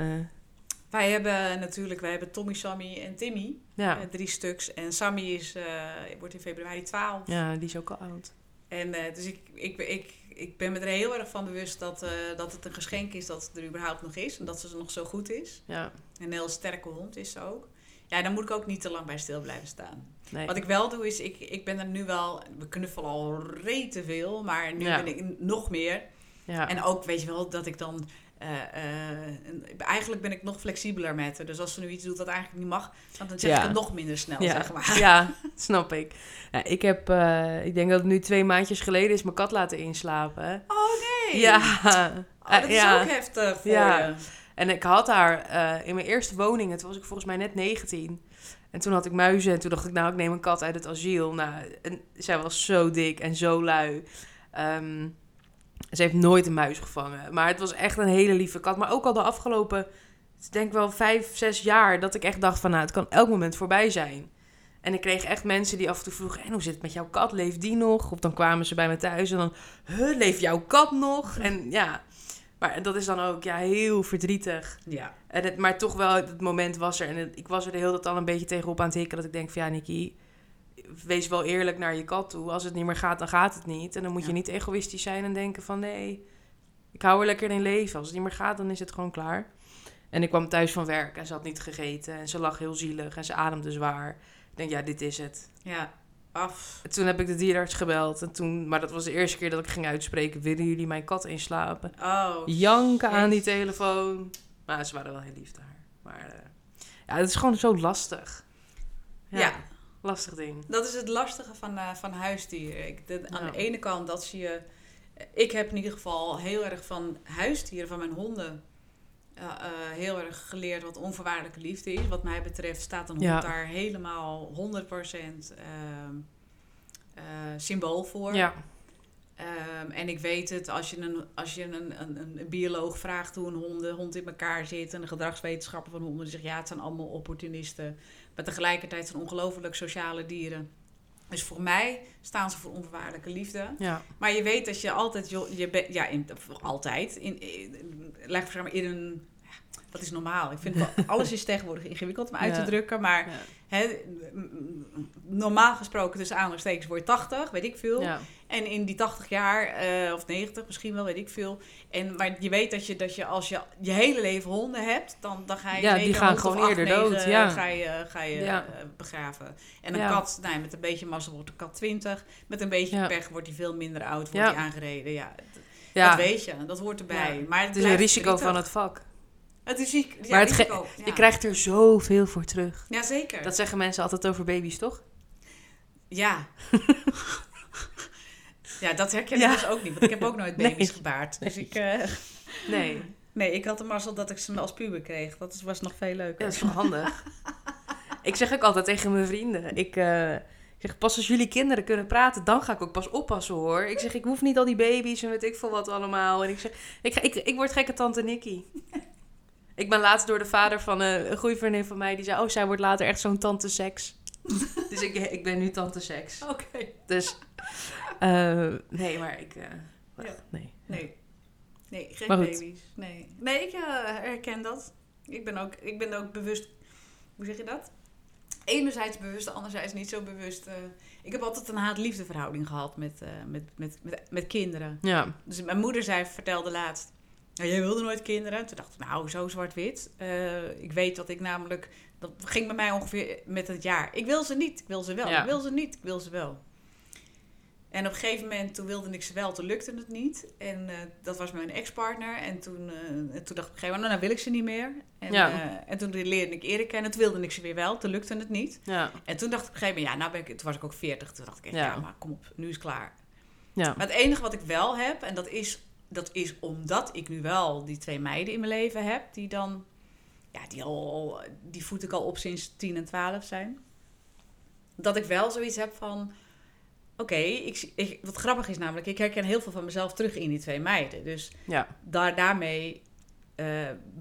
Wij hebben natuurlijk, wij hebben Tommy, Sammy en Timmy. ja. drie stuks. En Sammy is, wordt in februari 12. ja, die is ook al oud. En dus ik, ik, ik, ik ben me er heel erg van bewust dat, eh, dat het een geschenk is dat het er überhaupt nog is. En dat ze nog zo goed is. Ja, Een heel sterke hond is ze ook. Ja, daar moet ik ook niet te lang bij stil blijven staan. nee. Wat ik wel doe is, ik, ik ben er nu wel... We knuffelen al rete veel, maar nu Ja. ben ik nog meer. ja. En ook, weet je wel, dat ik dan... eh, eh, eigenlijk ben ik nog flexibeler met haar. Dus als ze nu iets doet dat eigenlijk niet mag... Dan zeg Ja. ik het nog minder snel, ja. zeg maar. ja, snap ik. Ja, ik heb, eh, ik denk dat het nu twee maandjes geleden is mijn kat laten inslapen. Oh, nee! Ja. Oh, dat is ook heftig voor Ja. je. En ik had haar in mijn eerste woning, toen was ik volgens mij net 19. En toen had ik muizen en toen dacht ik, nou, ik neem een kat uit het asiel. Nou, en zij was zo dik en zo lui. Ehm, ze heeft nooit een muis gevangen. Maar het was echt een hele lieve kat. Maar ook al de afgelopen, ik denk wel vijf, zes jaar, dat ik echt dacht van, nou, het kan elk moment voorbij zijn. En ik kreeg echt mensen die af en toe vroegen, en hoe zit het met jouw kat? Leeft die nog? Of dan kwamen ze bij me thuis en dan, huh, leeft jouw kat nog? En ja, maar dat is dan ook ja, heel verdrietig. Ja. En het, maar toch wel, het moment was er. En het- ik was er de hele tijd al een beetje tegenop aan het hikken. Dat ik denk van, ja, Nikki, wees wel eerlijk naar je kat toe. Als het niet meer gaat, dan gaat het niet. En dan moet je niet egoïstisch zijn en denken van, nee, ik hou er lekker in leven. Als het niet meer gaat, dan is het gewoon klaar. En ik kwam thuis van werk en ze had niet gegeten. En ze lag heel zielig en ze ademde zwaar. Ik denk, ja, dit is het. Ja. Af. En toen heb ik de dierenarts gebeld. En toen, maar dat was de eerste keer dat ik ging uitspreken, willen jullie mijn kat inslapen? Oh. janken aan die telefoon. Maar ze waren wel heel lief daar. Maar eh, ja, het is gewoon zo lastig. Ja. Lastig ding. Dat is het lastige van, eh, van huisdieren. Ik, de- aan Ja. de ene kant dat ze je... Ik heb in ieder geval heel erg van huisdieren, van mijn honden... eh, eh, heel erg geleerd wat onvoorwaardelijke liefde is. Wat mij betreft staat een hond Ja. daar helemaal 100% ehm, eh, symbool voor. Ja, Ehm, en ik weet het, als je, een, als je een, een, een bioloog vraagt hoe een honden, hond in elkaar zit... en een gedragswetenschapper van honden die zegt... ja, het zijn allemaal opportunisten. Maar tegelijkertijd zijn ongelooflijk sociale dieren. Dus voor mij staan ze voor onvoorwaardelijke liefde. Ja. Maar je weet dat je altijd, je, je ja, in, altijd, in, in, in een, wat is normaal? Ik vind alles is tegenwoordig ingewikkeld om uit te drukken, maar normaal gesproken tussen aanhalingstekens word je 80, weet ik veel. En in die 80 jaar, eh, of 90 misschien wel, weet ik veel. En, maar je weet dat je, dat je als je je hele leven honden hebt, dan, dan ga je Ja, die gaan gewoon acht, eerder negen, dood, ja. Ga je, ga je Ja. eh, begraven. En een Ja. kat, nou, met een beetje mazzel wordt een kat 20. Met een beetje pech wordt hij veel minder oud, wordt Ja. hij aangereden. Ja, dat weet je, dat hoort erbij. Maar het, is een risico van het vak. Het is ziek. Ja, Maar het ge- risico, ja. Je krijgt er zoveel voor terug. Ja, zeker. Dat zeggen mensen altijd over baby's, toch? Ja. ja, dat herken Ja. ik dus ook niet. Want ik heb ook nooit baby's Nee. gebaard. Dus ik... eh, Nee. Nee, ik had de mazzel dat ik ze als puber kreeg. Dat was nog veel leuker. Dat is wel handig. ik zeg ook altijd tegen mijn vrienden. Ik, eh, ik zeg, pas als jullie kinderen kunnen praten, dan ga ik ook pas oppassen hoor. Ik zeg, ik hoef niet al die baby's en weet ik veel wat allemaal. En ik zeg, ik, ga- ik, ik word gekke tante Nikki. Ik ben laatst door de vader van eh, een goede vriendin van mij, die zei, oh, zij wordt later echt zo'n tante seks. dus ik, ik ben nu tante seks. Oké. Dus, eh, nee, maar ik, eh, Ja. nee. Nee. Nee, geen baby's. Nee. Nee, ik herken dat. Ik ben, ook, ik ben ook bewust... Hoe zeg je dat? Enerzijds bewust, anderzijds niet zo bewust. eh. ik heb altijd een haat-liefde verhouding gehad met, eh, met, met, met, met kinderen. Ja, Dus mijn moeder zei, vertelde laatst... Ja, jij wilde nooit kinderen. Toen dacht ik, nou, zo zwart-wit. Eh, ik weet dat ik namelijk... Dat ging bij mij ongeveer met het jaar. Ik wil ze niet, ik wil ze wel. Ja. Ik wil ze niet, ik wil ze wel. En op een gegeven moment, toen wilde ik ze wel, toen lukte het niet. En eh, dat was mijn ex-partner. En toen, eh, en toen dacht ik op een gegeven moment, nou, nou wil ik ze niet meer. En, Ja. en toen leerde ik Erik kennen. Toen wilde ik ze weer wel, toen lukte het niet. ja, En toen dacht ik op een gegeven moment, ja, nou ben ik, toen was ik ook 40. Toen dacht ik echt, Ja. ja, maar kom op, nu is het klaar. ja. Maar het enige wat ik wel heb, en dat is, dat is omdat ik nu wel die twee meiden in mijn leven heb, die dan, ja, die, al, die voed ik al op sinds 10 en 12 zijn. Dat ik wel zoiets heb van, oké, ik, ik, wat grappig is namelijk, ik herken heel veel van mezelf terug in die twee meiden. Dus ja. daar, daarmee eh,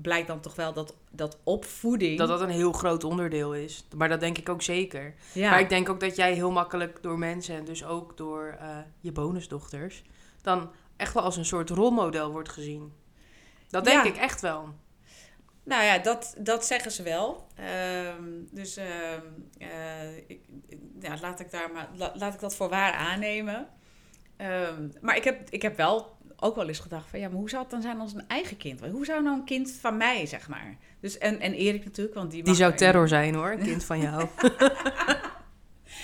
blijkt dan toch wel dat, dat opvoeding... Dat dat een heel groot onderdeel is. Maar dat denk ik ook zeker. ja, Maar ik denk ook dat jij heel makkelijk door mensen en dus ook door eh, je bonusdochters dan echt wel als een soort rolmodel wordt gezien. Dat denk Ja. ik echt wel. Nou ja, dat, dat zeggen ze wel. Ehm, dus ehm, eh, ik, ja, laat, ik daar maar, la- laat ik dat voor waar aannemen. Ehm, maar ik heb, ik heb wel ook wel eens gedacht van... ja, maar hoe zou het dan zijn als een eigen kind? Hoe zou nou een kind van mij, zeg maar? Dus, en, en Erik natuurlijk, want die Die zou er- terror zijn hoor, een kind van jou.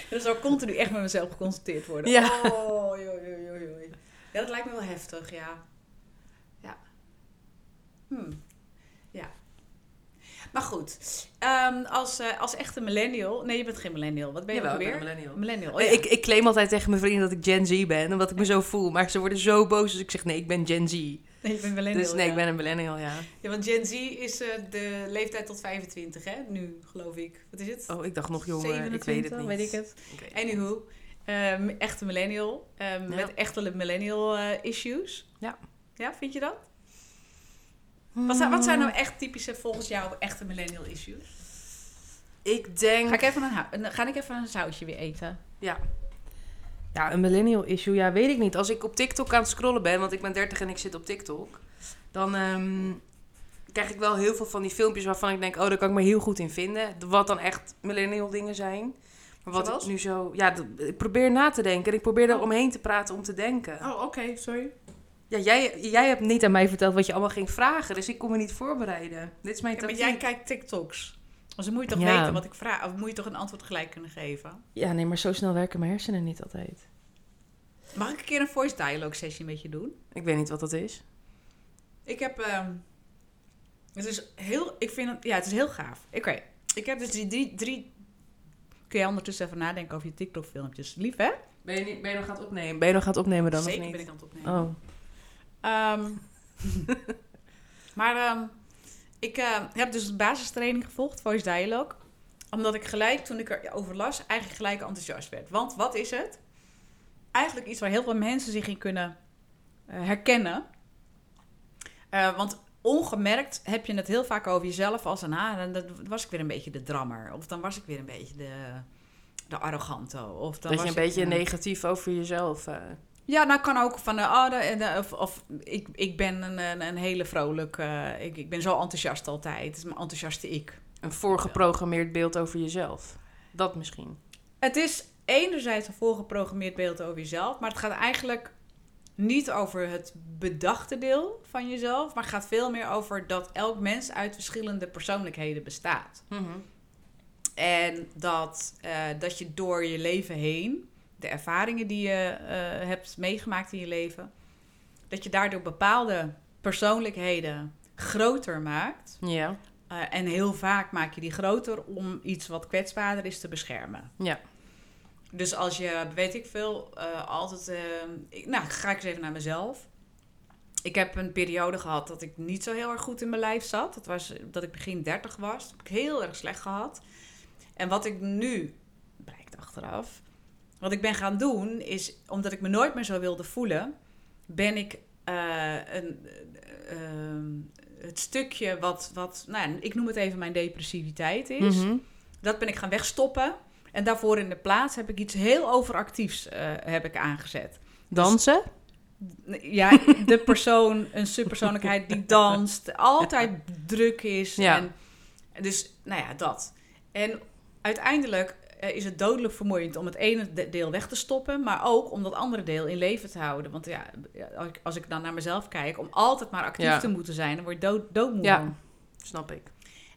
Dus zou continu echt met mezelf geconsulteerd worden. Ja. Oh, joh, joh, joh, joh. Ja, dat lijkt me wel heftig, ja. Ja. Hmm. Ja. Maar goed, ehm, als, eh, als echte millennial... Nee, je bent geen millennial. Wat ben je Jawel, ik ben weer? een millennial. Millennial, oh ja. ik, ik claim altijd tegen mijn vrienden dat ik Gen Z ben, omdat ik me zo voel. Maar ze worden zo boos als ik zeg nee, ik ben Gen Z. Nee, je bent millennial, Dus nee, ja. ik ben een millennial, ja. Ja, want Gen Z is eh, de leeftijd tot 25, hè? Nu, geloof ik. Wat is het? Oh, ik dacht nog jonger, ik weet het 27, niet. weet ik het. Ik. Anywho, ehm, echte millennial. Ja. Met echte millennial eh, issues. Ja. Ja, vind je dat? Wat zijn, wat zijn nou echt typische, volgens jou, echte millennial issues? Ik denk... Ga ik even een, ga ik even een zoutje weer eten? Ja. Ja, een millennial issue, ja, weet ik niet. Als ik op TikTok aan het scrollen ben, want ik ben 30 en ik zit op TikTok, dan ehm, krijg ik wel heel veel van die filmpjes waarvan ik denk, oh, daar kan ik me heel goed in vinden. Wat dan echt millennial dingen zijn. Maar wat Zoals? ik nu zo, ja, ik probeer na te denken en ik probeer er Oh. omheen te praten om te denken. Oh, oké, sorry. Ja, jij, jij hebt niet aan mij verteld wat je allemaal ging vragen, dus ik kon me niet voorbereiden. Dit is mijn Ja, maar jij kijkt TikToks. Dus dan moet je toch Ja. weten wat ik vraag. Of moet je toch een antwoord gelijk kunnen geven? Ja, nee, maar zo snel werken mijn hersenen niet altijd. Mag ik een keer een voice dialogue sessie met je doen? Ik weet niet wat dat is. Ik heb. ehm, het is heel. Ik vind het. Ja, het is heel gaaf. Oké. Ik heb dus die drie, drie. Kun je ondertussen even nadenken over je TikTok-filmpjes? Lief, hè? Ben je, niet, ben je nog aan het opnemen? Ben je nog aan het opnemen dan Zeker of niet? ben ik aan het opnemen. Oh. Ehm, maar ehm, ik eh, heb dus een basistraining gevolgd, Voice Dialogue. Omdat ik gelijk, toen ik erover las, eigenlijk gelijk enthousiast werd. Want wat is het? Eigenlijk iets waar heel veel mensen zich in kunnen eh, herkennen. Eh, want ongemerkt heb je het heel vaak over jezelf als een ah, dan dan was ik weer een beetje de drammer. Of dan was ik weer een beetje de, de arrogante. Of dan Dat je was een ik, beetje negatief over jezelf... eh, Ja, nou kan ook van de, oh, de, de- of, of ik, ik ben een, een, een hele vrolijk, eh, ik, ik ben zo enthousiast altijd. Het is mijn enthousiaste ik. een voorgeprogrammeerd beeld over jezelf. Dat misschien. Het is enerzijds een voorgeprogrammeerd beeld over jezelf, maar het gaat eigenlijk niet over het bedachte deel van jezelf, maar het gaat veel meer over dat elk mens uit verschillende persoonlijkheden bestaat. En dat, eh, dat je door je leven heen, de ervaringen die je eh, hebt meegemaakt in je leven, dat je daardoor bepaalde persoonlijkheden groter maakt. Ja. Eh, en heel vaak maak je die groter om iets wat kwetsbaarder is te beschermen. Ja. Dus als je, weet ik veel, eh, altijd... eh, ik, nou, ga ik eens even naar mezelf. Ik heb een periode gehad dat ik niet zo heel erg goed in mijn lijf zat. Dat was dat ik begin 30 was. Dat heb ik heel erg slecht gehad. En wat ik nu, blijkt achteraf... Wat ik ben gaan doen is, omdat ik me nooit meer zo wilde voelen... ben ik eh, een, eh, ehm, het stukje wat, wat... Nou, ik noem het even mijn depressiviteit is... Mhm. Dat ben ik gaan wegstoppen. En daarvoor in de plaats heb ik iets heel overactiefs eh, heb ik aangezet. Dansen? Ja, de persoon, een subpersoonlijkheid die danst, altijd druk is. Ja. En, dus, nou ja, dat. En uiteindelijk eh, is het dodelijk vermoeiend om het ene de- deel weg te stoppen, maar ook om dat andere deel in leven te houden. Want ja, als ik, als ik dan naar mezelf kijk, om altijd maar actief Ja. te moeten zijn, dan word je dood, doodmoe. Ja. Snap ik.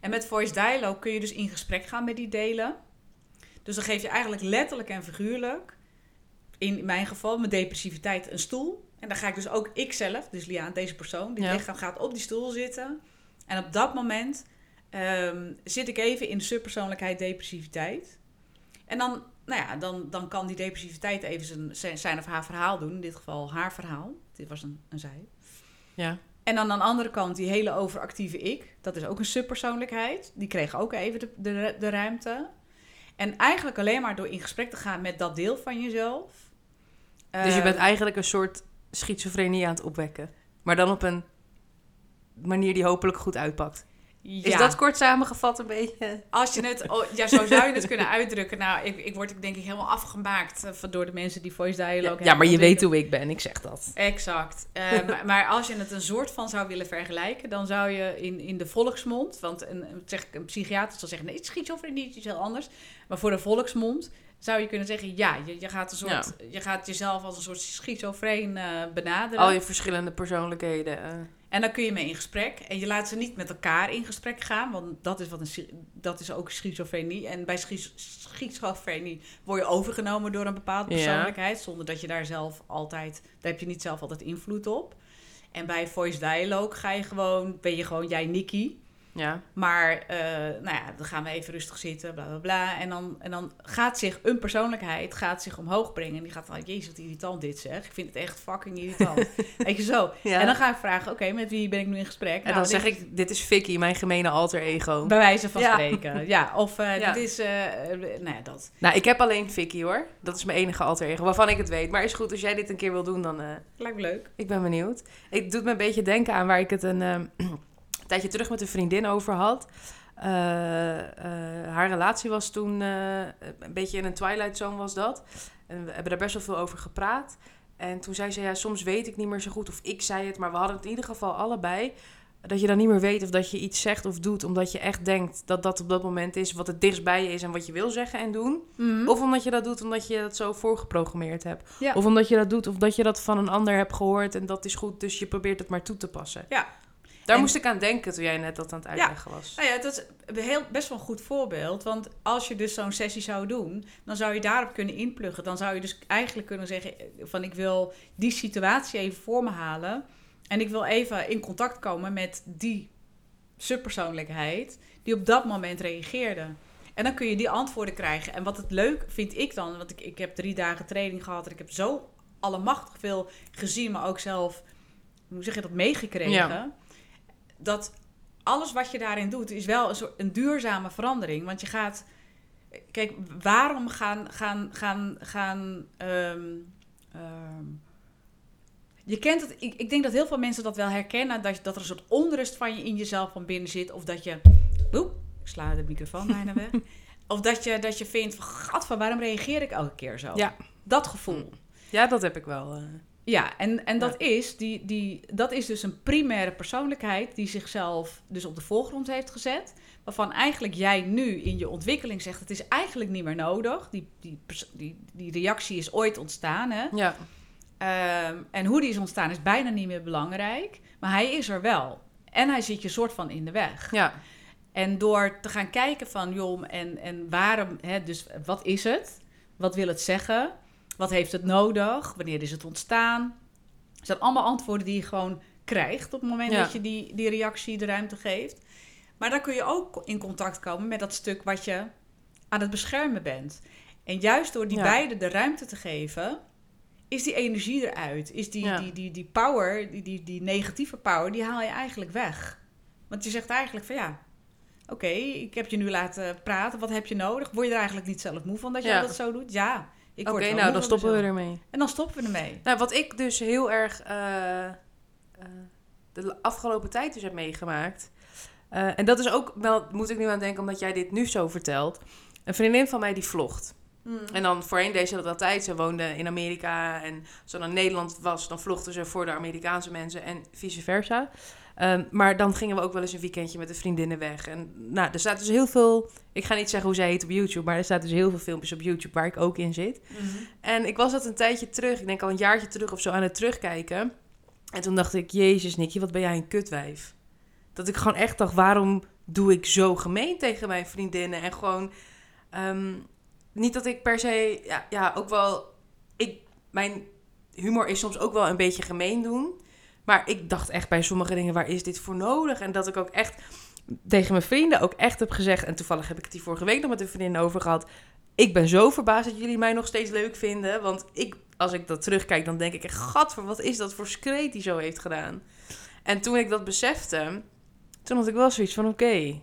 En met voice dialogue kun je dus in gesprek gaan met die delen. Dus dan geef je eigenlijk letterlijk en figuurlijk, in mijn geval, mijn depressiviteit, een stoel. En dan ga ik dus ook ikzelf, dus Liaan, deze persoon, Ja. lichaam gaat op die stoel zitten. En op dat moment ehm, zit ik even in subpersoonlijkheid depressiviteit. En dan, nou ja, dan, dan kan die depressiviteit even zijn, zijn, zijn of haar verhaal doen. In dit geval haar verhaal. Dit was een, een zij. Ja. En dan aan de andere kant die hele overactieve ik. Dat is ook een subpersoonlijkheid. Die kreeg ook even de, de, de ruimte. En eigenlijk alleen maar door in gesprek te gaan met dat deel van jezelf. Dus je Eh, bent eigenlijk een soort schizofrenie aan het opwekken. Maar dan op een manier die hopelijk goed uitpakt. Is dat kort samengevat een beetje? Als je het... oh, ja, zo zou je het kunnen uitdrukken. Nou, ik, ik word denk ik helemaal afgemaakt eh, van- door de mensen die voice dialogue Ja, hebben. ja, maar je weet hoe ik ben, ik zeg dat. Exact. Eh, maar, maar als je het een soort van zou willen vergelijken, dan zou je in, in de volksmond, want een, zeg een psychiater zal zeggen, nee, is schizofrenie, is heel anders. Maar voor de volksmond zou je kunnen zeggen, ja, je, je, gaat, een soort, je gaat jezelf als een soort schizofreen eh, benaderen. Al je verschillende persoonlijkheden. eh. En dan kun je mee in gesprek. En je laat ze niet met elkaar in gesprek gaan, want dat is, wat een, dat is ook schizofrenie. En bij schizofrenie word je overgenomen door een bepaalde Ja. persoonlijkheid, zonder dat je daar zelf altijd, daar heb je niet zelf altijd invloed op. En bij voice dialogue ga je gewoon, ben je gewoon jij Nikki. Ja. Maar eh, nou ja, dan gaan we even rustig zitten, bla bla bla. En dan, en dan gaat zich een persoonlijkheid gaat zich omhoog brengen. En die gaat van, jezus, wat irritant dit zeg. Ik vind het echt fucking irritant. Weet je zo. Ja. En dan ga ik vragen, oké, met wie ben ik nu in gesprek? En Nou, dan dit- zeg ik, dit is Vicky, mijn gemene alter ego. Bij wijze van Ja. spreken. Ja, of eh, dit is, eh, nou ja, dat. Nou, ik heb alleen Vicky hoor. Dat is mijn enige alter ego, waarvan ik het weet. Maar is goed, als jij dit een keer wil doen, dan... Lijkt me leuk. ik ben benieuwd. Het doet me een beetje denken aan waar ik het een, ehm, een tijdje terug met een vriendin over had. Eh, eh, haar relatie was toen eh, een beetje in een twilight zone was dat. En we hebben daar best wel veel over gepraat. En toen zei ze, ja, soms weet ik niet meer zo goed of ik zei het. Maar we hadden het in ieder geval allebei. Dat je dan niet meer weet of dat je iets zegt of doet. Omdat je echt denkt dat dat op dat moment is wat het dichtst bij je is en wat je wil zeggen en doen. Of omdat je dat doet omdat je dat zo voorgeprogrammeerd hebt. Ja. Of omdat je dat doet of dat je dat van een ander hebt gehoord en dat is goed, dus je probeert het maar toe te passen. Ja. Daar En- moest ik aan denken toen jij net dat aan het uitleggen was. Nou ja, dat is heel, best wel een goed voorbeeld. Want als je dus zo'n sessie zou doen, dan zou je daarop kunnen inpluggen. Dan zou je dus eigenlijk kunnen zeggen eh, van ik wil die situatie even voor me halen. En ik wil even in contact komen met die subpersoonlijkheid die op dat moment reageerde. En dan kun je die antwoorden krijgen. En wat het leuk vind ik dan, want ik, ik heb drie dagen training gehad en ik heb zo allemachtig veel gezien, maar ook zelf, hoe zeg je dat, meegekregen. Ja. Dat alles wat je daarin doet, is wel een, soort, een duurzame verandering. Want je gaat. Kijk, waarom gaan. gaan, gaan, gaan ehm, ehm, je kent het. Ik, ik denk dat heel veel mensen dat wel herkennen. Dat, dat er een soort onrust van je in jezelf van binnen zit. Of dat je. Oep, ik sla de microfoon bijna weg. Of dat je, dat je vindt, van, gadver, waarom reageer ik elke keer zo? Ja. Dat gevoel. Ja, dat heb ik wel. eh. Ja, en, en dat, is die, die, dat is dus een primaire persoonlijkheid die zichzelf dus op de voorgrond heeft gezet. Waarvan eigenlijk jij nu in je ontwikkeling zegt, het is eigenlijk niet meer nodig. Die, die, die, die reactie is ooit ontstaan. Hè? Ja. Ehm, en hoe die is ontstaan is bijna niet meer belangrijk. Maar hij is er wel. En hij zit je soort van in de weg. Ja. En door te gaan kijken van, joh, en, en waarom, hè, dus wat is het? Wat wil het zeggen? Wat heeft het nodig? Wanneer is het ontstaan? Dat zijn allemaal antwoorden die je gewoon krijgt op het moment Ja. dat je die, die reactie de ruimte geeft. Maar dan kun je ook in contact komen met dat stuk wat je aan het beschermen bent. En juist door die Ja. beide de ruimte te geven, is die energie eruit. Is die, Ja. die, die, die power, die, die, die negatieve power, die haal je eigenlijk weg. Want je zegt eigenlijk van ja, oké, ik heb je nu laten praten. Wat heb je nodig? Word je er eigenlijk niet zelf moe van dat je Ja. dat zo doet? Ja, Oké, nou dan stoppen we ermee. En dan stoppen we ermee. Nou, wat ik dus heel erg eh, eh, de afgelopen tijd dus heb meegemaakt. eh, en dat is ook wel, moet ik nu aan denken, omdat jij dit nu zo vertelt. Een vriendin van mij die vlogt. En dan voorheen deed ze dat altijd. Ze woonde in Amerika en als ze dan in Nederland was, dan vlochten ze voor de Amerikaanse mensen en vice versa. Ehm, maar dan gingen we ook wel eens een weekendje met de vriendinnen weg. En nou, er staat dus heel veel. Ik ga niet zeggen hoe zij heet op YouTube, maar er staat dus heel veel filmpjes op YouTube waar ik ook in zit. En ik was dat een tijdje terug, ik denk al een jaartje terug of zo, aan het terugkijken. En toen dacht ik, jezus Nicky, wat ben jij een kutwijf. Dat ik gewoon echt dacht, waarom doe ik zo gemeen tegen mijn vriendinnen? En gewoon, ehm, niet dat ik per se, ja, ja ook wel, ik, mijn humor is soms ook wel een beetje gemeen doen. Maar ik dacht echt bij sommige dingen, waar is dit voor nodig? En dat ik ook echt tegen mijn vrienden ook echt heb gezegd, en toevallig heb ik het die vorige week nog met een vriendin over gehad. Ik ben zo verbaasd dat jullie mij nog steeds leuk vinden. Want ik, als ik dat terugkijk, dan denk ik echt... Gadver, wat is dat voor skreet die zo heeft gedaan? En toen ik dat besefte, toen had ik wel zoiets van... Oké,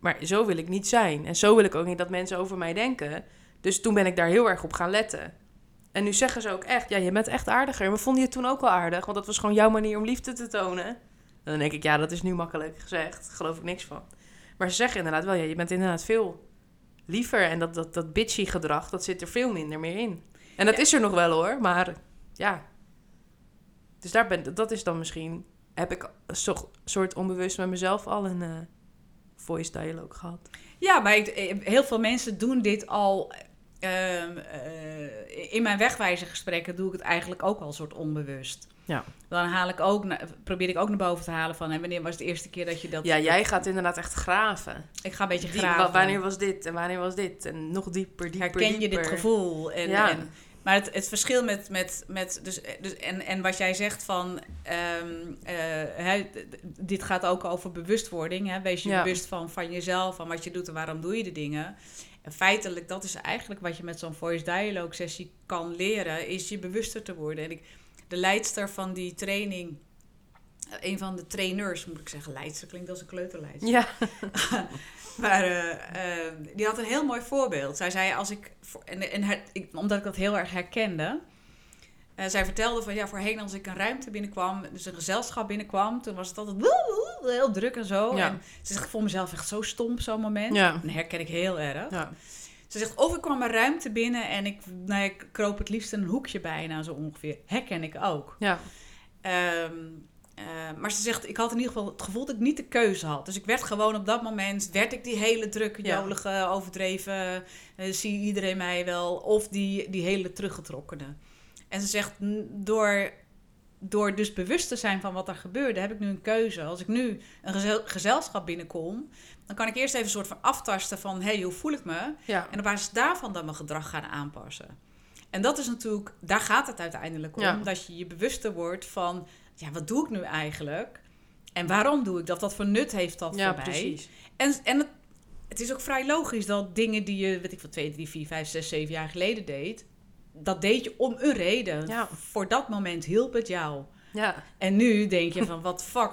maar zo wil ik niet zijn. En zo wil ik ook niet dat mensen over mij denken. Dus toen ben ik daar heel erg op gaan letten. En nu zeggen ze ook echt... Ja, je bent echt aardiger. Maar vonden je toen ook wel aardig? Want dat was gewoon jouw manier om liefde te tonen. En dan denk ik, ja, dat is nu makkelijk gezegd. Daar geloof ik niks van. Maar ze zeggen inderdaad wel... Ja, je bent inderdaad veel liever. En dat, dat, dat bitchy gedrag, dat zit er veel minder meer in. En dat Ja. is er nog wel hoor, maar ja. Dus daar ben, dat is dan misschien... Heb ik een so- soort onbewust met mezelf al een eh, voice dialogue gehad. Ja, maar ik- eh, heel veel mensen doen dit al. Ehm, eh, in mijn wegwijzergesprekken doe ik het eigenlijk ook al een soort onbewust. Ja. Dan haal ik ook, probeer ik ook naar boven te halen van... hè, wanneer was de eerste keer dat je dat... Ja, jij gaat inderdaad echt graven. Ik ga een beetje graven. wa- wanneer was dit en wanneer was dit? En nog dieper, dieper, Herken je dit gevoel? En, Ja. en, maar het, het verschil met... met, met dus, dus, en, en wat jij zegt van... ehm, eh, hè, dit gaat ook over bewustwording. Hè? Wees je Ja. bewust van, van jezelf, van wat je doet en waarom doe je de dingen. En feitelijk, dat is eigenlijk wat je met zo'n voice dialogue sessie kan leren... is je bewuster te worden. En ik, de leidster van die training... eh, Een van de trainers, moet ik zeggen, leidster klinkt als een kleuterleidster. Ja, Maar eh, eh, die had een heel mooi voorbeeld. Zij zei, als ik, en, en her- ik, omdat ik dat heel erg herkende. zij vertelde van, ja, voorheen als ik een ruimte binnenkwam, dus een gezelschap binnenkwam, toen was het altijd woe, heel druk en zo. Ja. En ze zegt, ik voel mezelf echt zo stom op zo'n moment. Ja. Dat herken ik heel erg. ja. Ze zegt, of ik kwam een ruimte binnen en ik, nou, ik kroop het liefst een hoekje bijna, zo ongeveer. Herken ik ook. ja. Ehm, eh, maar ze zegt, ik had in ieder geval het gevoel dat ik niet de keuze had. Dus ik werd gewoon op dat moment, werd ik die hele drukke, Ja. jolige, overdreven, eh, zie iedereen mij wel, of die, die hele teruggetrokkene. En ze zegt, "N- door, door dus bewust te zijn van wat er gebeurde, heb ik nu een keuze. Als ik nu een gezel- gezelschap binnenkom, dan kan ik eerst even een soort van aftasten van, hé, hey, hoe voel ik me? ja. En op basis daarvan dan mijn gedrag gaan aanpassen. En dat is natuurlijk, daar gaat het uiteindelijk om. Ja. Dat je je bewuster wordt van, ja, wat doe ik nu eigenlijk? En waarom doe ik dat? Wat voor nut heeft dat ja, voor mij? precies. En, en het, het is ook vrij logisch dat dingen die je, weet ik wat, 2, 3, 4, 5, 6, 7 jaar geleden deed, dat deed je om een reden. Ja. Voor dat moment hielp het jou. Ja, En nu denk je van, wat fuck,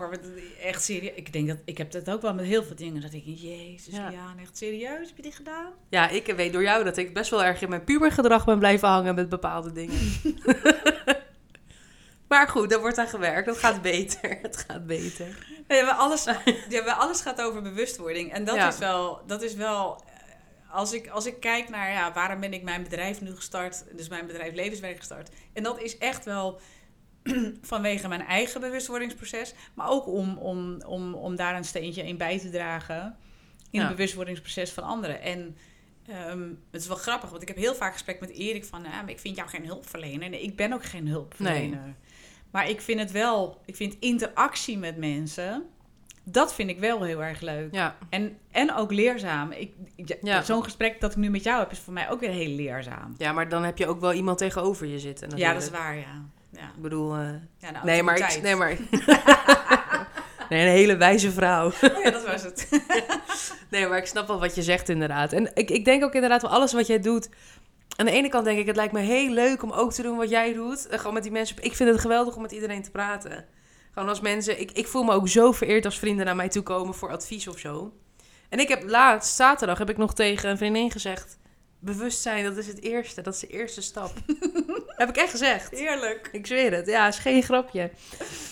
echt serieus. Ik denk dat, ik heb dat ook wel met heel veel dingen. Dat ik denk, jezus, Ja. ja, echt serieus, heb je dit gedaan? ja, ik weet door jou dat ik best wel erg in mijn pubergedrag ben blijven hangen met bepaalde dingen. maar goed, daar wordt aan gewerkt. Het gaat beter. Het gaat beter. Ja, maar alles, ja, maar alles gaat over bewustwording. En dat Ja. is wel, dat is wel als ik, als ik kijk naar ja, waarom ben ik mijn bedrijf nu gestart, dus mijn bedrijf Levenswerk gestart. En dat is echt wel vanwege mijn eigen bewustwordingsproces, maar ook om, om, om, om daar een steentje in bij te dragen in Ja. het bewustwordingsproces van anderen. En ehm, het is wel grappig, want ik heb heel vaak gesprek met Erik van, maar ik vind jou geen hulpverlener. Nee, ik ben ook geen hulpverlener. Maar ik vind het wel, ik vind interactie met mensen, dat vind ik wel heel erg leuk. Ja, En, en ook leerzaam. Ik, ja. Zo'n gesprek dat ik nu met jou heb, is voor mij ook weer heel leerzaam. ja, maar dan heb je ook wel iemand tegenover je zitten. Ja, dat is waar, ja. ja. Ik bedoel, eh, ja nee, maar ik, nee, maar. nee, een hele wijze vrouw. Oh ja, dat was het. Nee, maar ik snap wel wat je zegt inderdaad. En ik, ik denk ook inderdaad wel alles wat jij doet. Aan de ene kant denk ik, het lijkt me heel leuk om ook te doen wat jij doet. Gewoon met die mensen. Ik vind het geweldig om met iedereen te praten. Gewoon als mensen. Ik, ik voel me ook zo vereerd als vrienden naar mij toe komen voor advies of zo. En ik heb laatst, zaterdag, heb ik nog tegen een vriendin gezegd. Bewustzijn, dat is het eerste. Dat is de eerste stap. heb ik echt gezegd. Heerlijk. Ik zweer het. Ja, is geen grapje.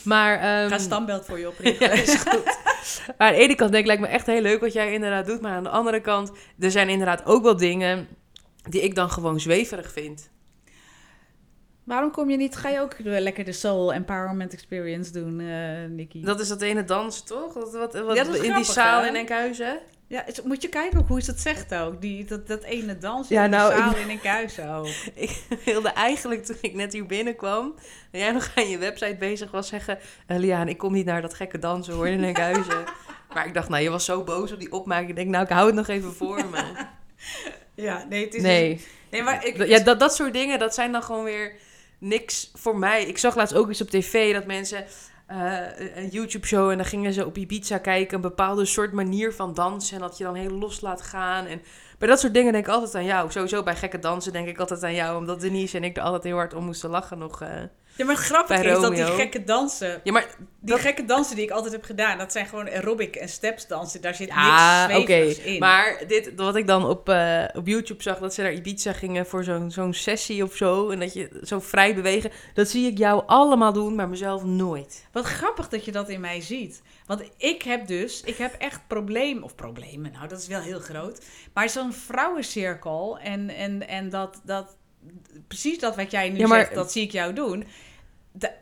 Maar. Ik ga een standbeeld voor je ja, oprichten. is goed. Maar aan de ene kant denk ik, lijkt me echt heel leuk wat jij inderdaad doet. Maar aan de andere kant, er zijn inderdaad ook wel dingen die ik dan gewoon zweverig vind. Waarom kom je niet, ga je ook lekker de Soul Empowerment Experience doen, eh Nikki? Dat is dat ene dansen, toch? Dat, wat, wat, Ja, dat is in die zaal hè? in Enkhuizen. Ja, moet je kijken ook hoe ze het zegt ook. Die, dat, dat ene dansen Ja, in de nou, zaal ik- in Enkhuizen ook. Ik wilde eigenlijk, toen ik net hier binnenkwam... en jij nog aan je website bezig was, zeggen... Uh, Liaan, ik kom niet naar dat gekke dansen hoor, in Enkhuizen. maar ik dacht, nou, je was zo boos op die opmerking. Ik denk, nou, ik hou het nog even voor me. Ja, nee, het is... Nee. Nee, maar ik... Ja, dat, dat soort dingen, dat zijn dan gewoon weer niks voor mij. Ik zag laatst ook eens op tv dat mensen eh, een YouTube-show en dan gingen ze op Ibiza kijken, een bepaalde soort manier van dansen en dat je dan heel los laat gaan. En bij dat soort dingen denk ik altijd aan jou. Sowieso bij gekke dansen denk ik altijd aan jou, omdat Denise en ik er altijd heel hard om moesten lachen nog. eh. Ja, maar het grappige is dat die gekke dansen... Ja, maar Die Dat- gekke dansen die ik altijd heb gedaan, dat zijn gewoon aerobic en steps dansen. Daar zit Ja, niks zweverigs in. Maar dit, wat ik dan op, eh, op YouTube zag, dat ze naar Ibiza gingen voor zo'n zo'n sessie of zo. En dat je zo vrij bewegen. Dat zie ik jou allemaal doen, maar mezelf nooit. Wat grappig dat je dat in mij ziet. Want ik heb dus, ik heb echt problemen, of problemen, nou dat is wel heel groot. Maar zo'n vrouwencirkel en, en, en dat, dat, precies dat wat jij nu Ja, maar- zegt, dat zie ik jou doen.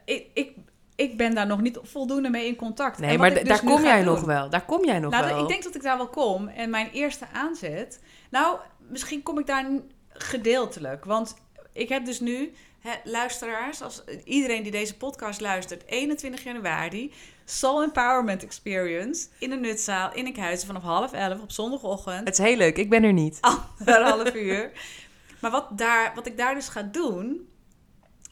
Ik, ik, ik ben daar nog niet voldoende mee in contact. Nee, maar dus daar nu kom jij doen- nog wel. Daar kom jij nog nou, wel. ik denk dat ik daar wel kom. En mijn eerste aanzet. Nou, misschien kom ik daar gedeeltelijk. Want ik heb dus nu, hè, luisteraars, als iedereen die deze podcast luistert, 21 januari, Soul Empowerment Experience in de Nutzaal in Enkhuizen vanaf half elf op zondagochtend. Het is heel leuk, ik ben er niet. Anderhalf uur. Maar wat, daar, wat ik daar dus ga doen,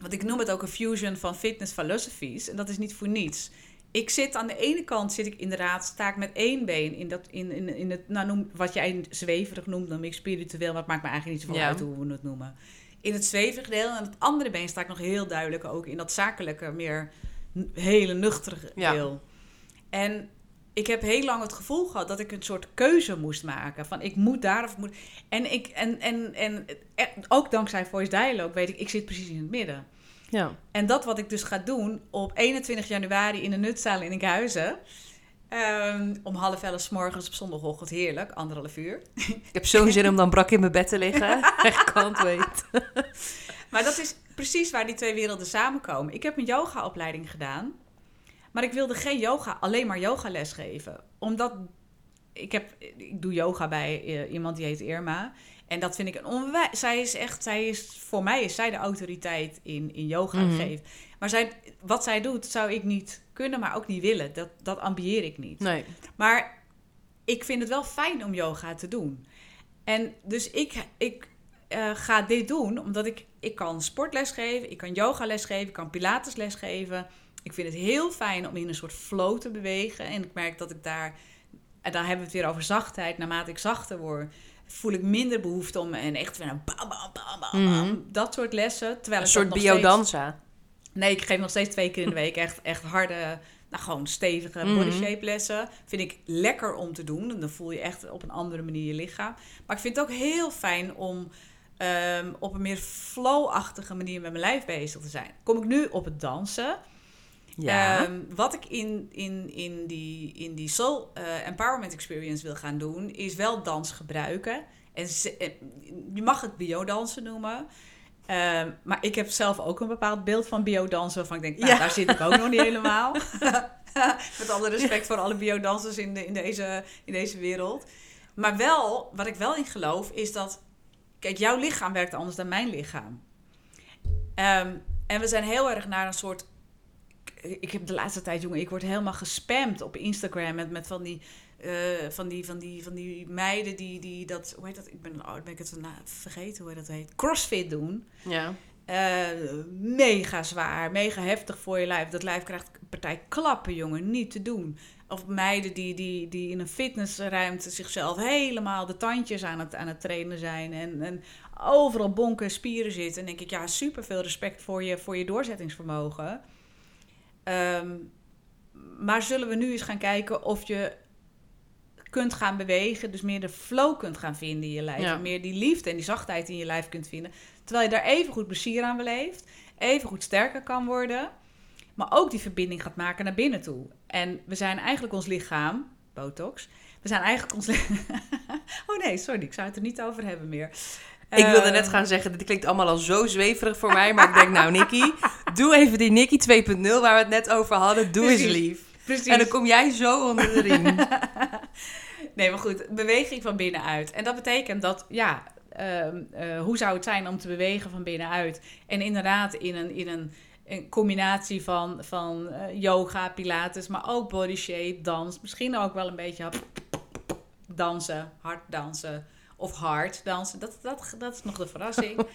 want ik noem het ook een fusion van fitness philosophies, en dat is niet voor niets. Ik zit aan de ene kant, zit ik inderdaad, sta ik met één been in, dat, in, in, in het, nou noem, wat jij zweverig noemt, noem ik spiritueel, maar het maakt me eigenlijk niet zoveel Ja. uit hoe we het noemen. In het zweverige deel en het andere been sta ik nog heel duidelijk ook in dat zakelijke, meer hele nuchtere Ja. deel. En ik heb heel lang het gevoel gehad dat ik een soort keuze moest maken. Van ik moet daar of ik moet. En, ik, en, en, en, en ook dankzij Voice Dialogue weet ik, ik zit precies in het midden. Ja. En dat wat ik dus ga doen op 21 januari in de Nutzaal in Enkhuizen. ehm, om half elf 's morgens op zondagochtend, heerlijk, anderhalf uur. Ik heb zo'n zin om dan brak in mijn bed te liggen. Echt. Maar dat is precies waar die twee werelden samenkomen. Ik heb een yogaopleiding gedaan. Maar ik wilde geen yoga, alleen maar yogales geven. Omdat ik, heb, ik doe yoga bij eh, iemand die heet Irma. En dat vind ik een onwijs... Zij is echt, zij is, voor mij is zij de autoriteit in, in yoga geven. Maar zij, wat zij doet, zou ik niet kunnen, maar ook niet willen. Dat, dat ambieer ik niet. Nee. Maar ik vind het wel fijn om yoga te doen. En dus ik, ik eh, ga dit doen omdat ik, ik kan sportles geven, ik kan yogales geven, ik kan pilatesles geven. Ik vind het heel fijn om in een soort flow te bewegen. En ik merk dat ik daar, en dan hebben we het weer over zachtheid. Naarmate ik zachter word, voel ik minder behoefte om en echt weer een bam, bam, bam, bam, Mhm. dat soort lessen. Terwijl Een ik soort nog steeds- biodanza. Nee, ik geef nog steeds twee keer in de week echt, echt harde, nou gewoon stevige Mhm. body shape lessen. Vind ik lekker om te doen. En dan voel je echt op een andere manier je lichaam. Maar ik vind het ook heel fijn om ehm, op een meer flow-achtige manier met mijn lijf bezig te zijn. Kom ik nu op het dansen. Ja. Ehm, wat ik in, in, in, die, in die Soul eh, Empowerment Experience wil gaan doen, is wel dans gebruiken En ze- eh, je mag het biodansen noemen. Ehm, maar ik heb zelf ook een bepaald beeld van biodansen. Waarvan ik denk, nou, Ja. daar zit ik ook nog niet helemaal. Met alle respect voor alle biodansers in, de, in, deze, in deze wereld. Maar wel, wat ik wel in geloof, is dat... Kijk, jouw lichaam werkt anders dan mijn lichaam. Ehm, en we zijn heel erg naar een soort... Ik heb de laatste tijd, jongen, ik word helemaal gespamd op Instagram met, met van die... eh, van, die, van, die, van die meiden die, die dat, hoe heet dat? Ik ben, oh, ben ik het vergeten hoe dat heet. Crossfit doen. Ja. Eh, mega zwaar, mega heftig voor je lijf. Dat lijf krijgt een partij klappen, jongen, niet te doen. Of meiden die, die, die in een fitnessruimte zichzelf helemaal de tandjes aan het, aan het trainen zijn. En, en overal bonken en spieren zitten. En denk ik, ja, super veel respect voor je, voor je doorzettingsvermogen. Ehm, maar zullen we nu eens gaan kijken of je kunt gaan bewegen, dus meer de flow kunt gaan vinden in je lijf. Ja. Meer die liefde en die zachtheid in je lijf kunt vinden. Terwijl je daar even goed plezier aan beleeft, even goed sterker kan worden, maar ook die verbinding gaat maken naar binnen toe. En we zijn eigenlijk ons lichaam, botox, we zijn eigenlijk ons oh nee, sorry, ik zou het er niet over hebben meer. Ik wilde Ehm, net gaan zeggen, dit klinkt allemaal al zo zweverig voor mij. Maar ik denk, nou Nicky, doe even die Nicky 2.0 waar we het net over hadden. Doe eens lief. Precies. En dan kom jij zo onder de riem. Nee, maar goed, beweging van binnenuit. En dat betekent dat, ja, ehm, eh, hoe zou het zijn om te bewegen van binnenuit? En inderdaad in een, in een, een combinatie van, van eh, yoga, pilates, maar ook body shape, dans. Misschien ook wel een beetje dansen, hard dansen of hard dansen. Dat, dat, dat is nog de verrassing.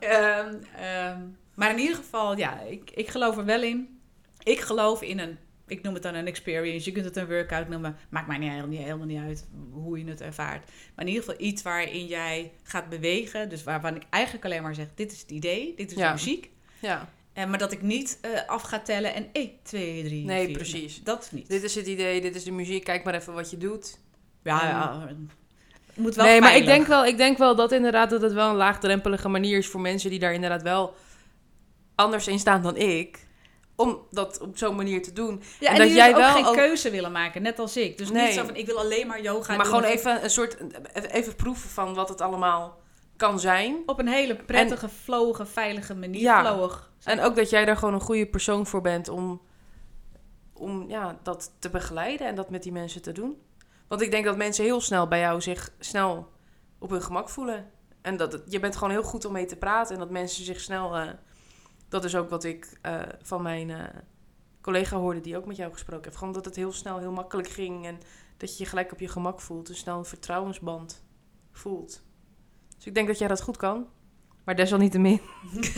Ehm, ehm, maar in ieder geval, ja, ik, ik geloof er wel in. Ik geloof in een, ik noem het dan een experience. Je kunt het een workout noemen. Maakt mij niet, helemaal, niet, helemaal niet uit hoe je het ervaart. Maar in ieder geval iets waarin jij gaat bewegen. Dus waarvan ik eigenlijk alleen maar zeg, dit is het idee, dit is Ja. de muziek. Ja, En, maar dat ik niet eh, af ga tellen en 1, 2, 3, Nee, 4. precies. dat niet. dit is het idee, dit is de muziek. Kijk maar even wat je doet. ja, moet wel nee, maar ik denk, wel, ik denk wel dat inderdaad dat het wel een laagdrempelige manier is voor mensen die daar inderdaad wel anders in staan dan ik. Om dat op zo'n manier te doen. Ja, en en, dat die jij ook wel geen keuze willen maken, net als ik. Dus Nee. niet zo van, ik wil alleen maar yoga maar doen. gewoon even een soort, even proeven van wat het allemaal kan zijn. Op een hele prettige, flowige, veilige manier. Ja. Flowig. En ook dat jij daar gewoon een goede persoon voor bent om, om ja, dat te begeleiden en dat met die mensen te doen. Want ik denk dat mensen heel snel bij jou zich snel op hun gemak voelen. En dat het- je bent gewoon heel goed om mee te praten en dat mensen zich snel... eh, dat is ook wat ik eh, van mijn eh, collega hoorde die ook met jou gesproken heeft. Gewoon dat het heel snel, heel makkelijk ging en dat je je gelijk op je gemak voelt. Dus snel een vertrouwensband voelt. Dus ik denk dat jij dat goed kan. Maar desalniettemin,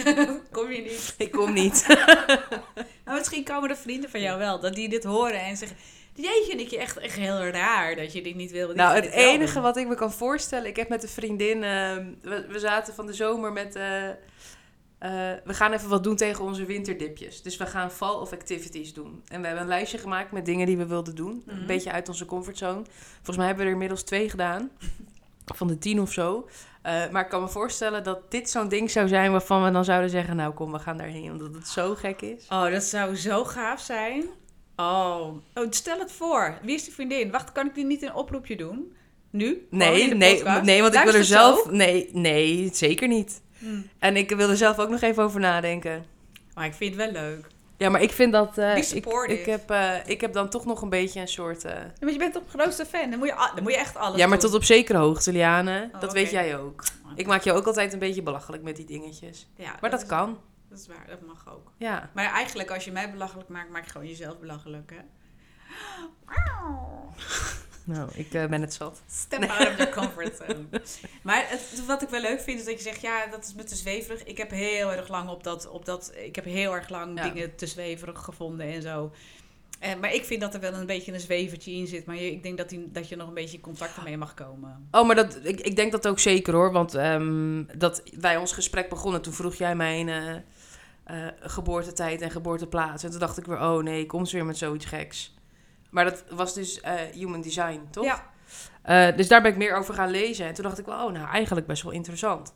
Kom je niet. ik kom niet. Nou, misschien komen de vrienden van jou wel, dat die dit horen en zeggen... Jeetje, ik je echt, echt heel raar dat je dit niet wil. want ik Nou, vind het enige doen. wat ik me kan voorstellen, ik heb met een vriendin, ehm, we, we zaten van de zomer met, eh, eh, we gaan even wat doen tegen onze winterdipjes. Dus we gaan fall of activities doen. En we hebben een lijstje gemaakt met dingen die we wilden doen. Mhm. Een beetje uit onze comfortzone. Volgens mij hebben we er inmiddels twee gedaan, van de tien of zo. Eh, maar ik kan me voorstellen dat dit zo'n ding zou zijn waarvan we dan zouden zeggen, nou kom, we gaan daarheen, omdat het zo gek is. Oh, dat zou zo gaaf zijn. Oh. oh, stel het voor. Wie is die vriendin? Wacht, kan ik die niet in een oproepje doen? Nu? Nee, nee, podcast? nee, want ik wil er zelf... zo? Nee, nee, zeker niet. Hmm. En ik wil er zelf ook nog even over nadenken. Maar ik vind het wel leuk. Ja, maar ik vind dat... Be ik, ik, heb, eh, ik heb dan toch nog een beetje een soort... Ja, maar je bent toch grootste fan? Dan moet je, dan moet je echt alles ja, maar doen. tot op zekere hoogte, Liane. Oh, dat weet jij ook. Ik maak je ook altijd een beetje belachelijk met die dingetjes. Ja, Maar dat is- kan. Dat is waar, dat mag ook. Ja. Maar eigenlijk, als je mij belachelijk maakt, maak je gewoon jezelf belachelijk, hè? Nou, ik eh, ben het zat. Step out of your comfort zone. Maar het, wat ik wel leuk vind, is dat je zegt, ja, dat is me te zweverig. Ik heb heel erg lang op dat, op dat ik heb heel erg lang Ja. dingen te zweverig gevonden en zo. Eh, maar ik vind dat er wel een beetje een zwevertje in zit. Maar je, ik denk dat, die, dat je nog een beetje in contact ermee mag komen. Oh, maar dat, ik, ik denk dat ook zeker hoor. Want ehm, dat wij ons gesprek begonnen, toen vroeg jij mijn eh, eh, geboortetijd en geboorteplaats. En toen dacht ik weer, oh nee, komt ze weer met zoiets geks. Maar dat was dus eh, human design, toch? Ja. Eh, dus daar ben ik meer over gaan lezen. En toen dacht ik wel, oh, nou eigenlijk best wel interessant.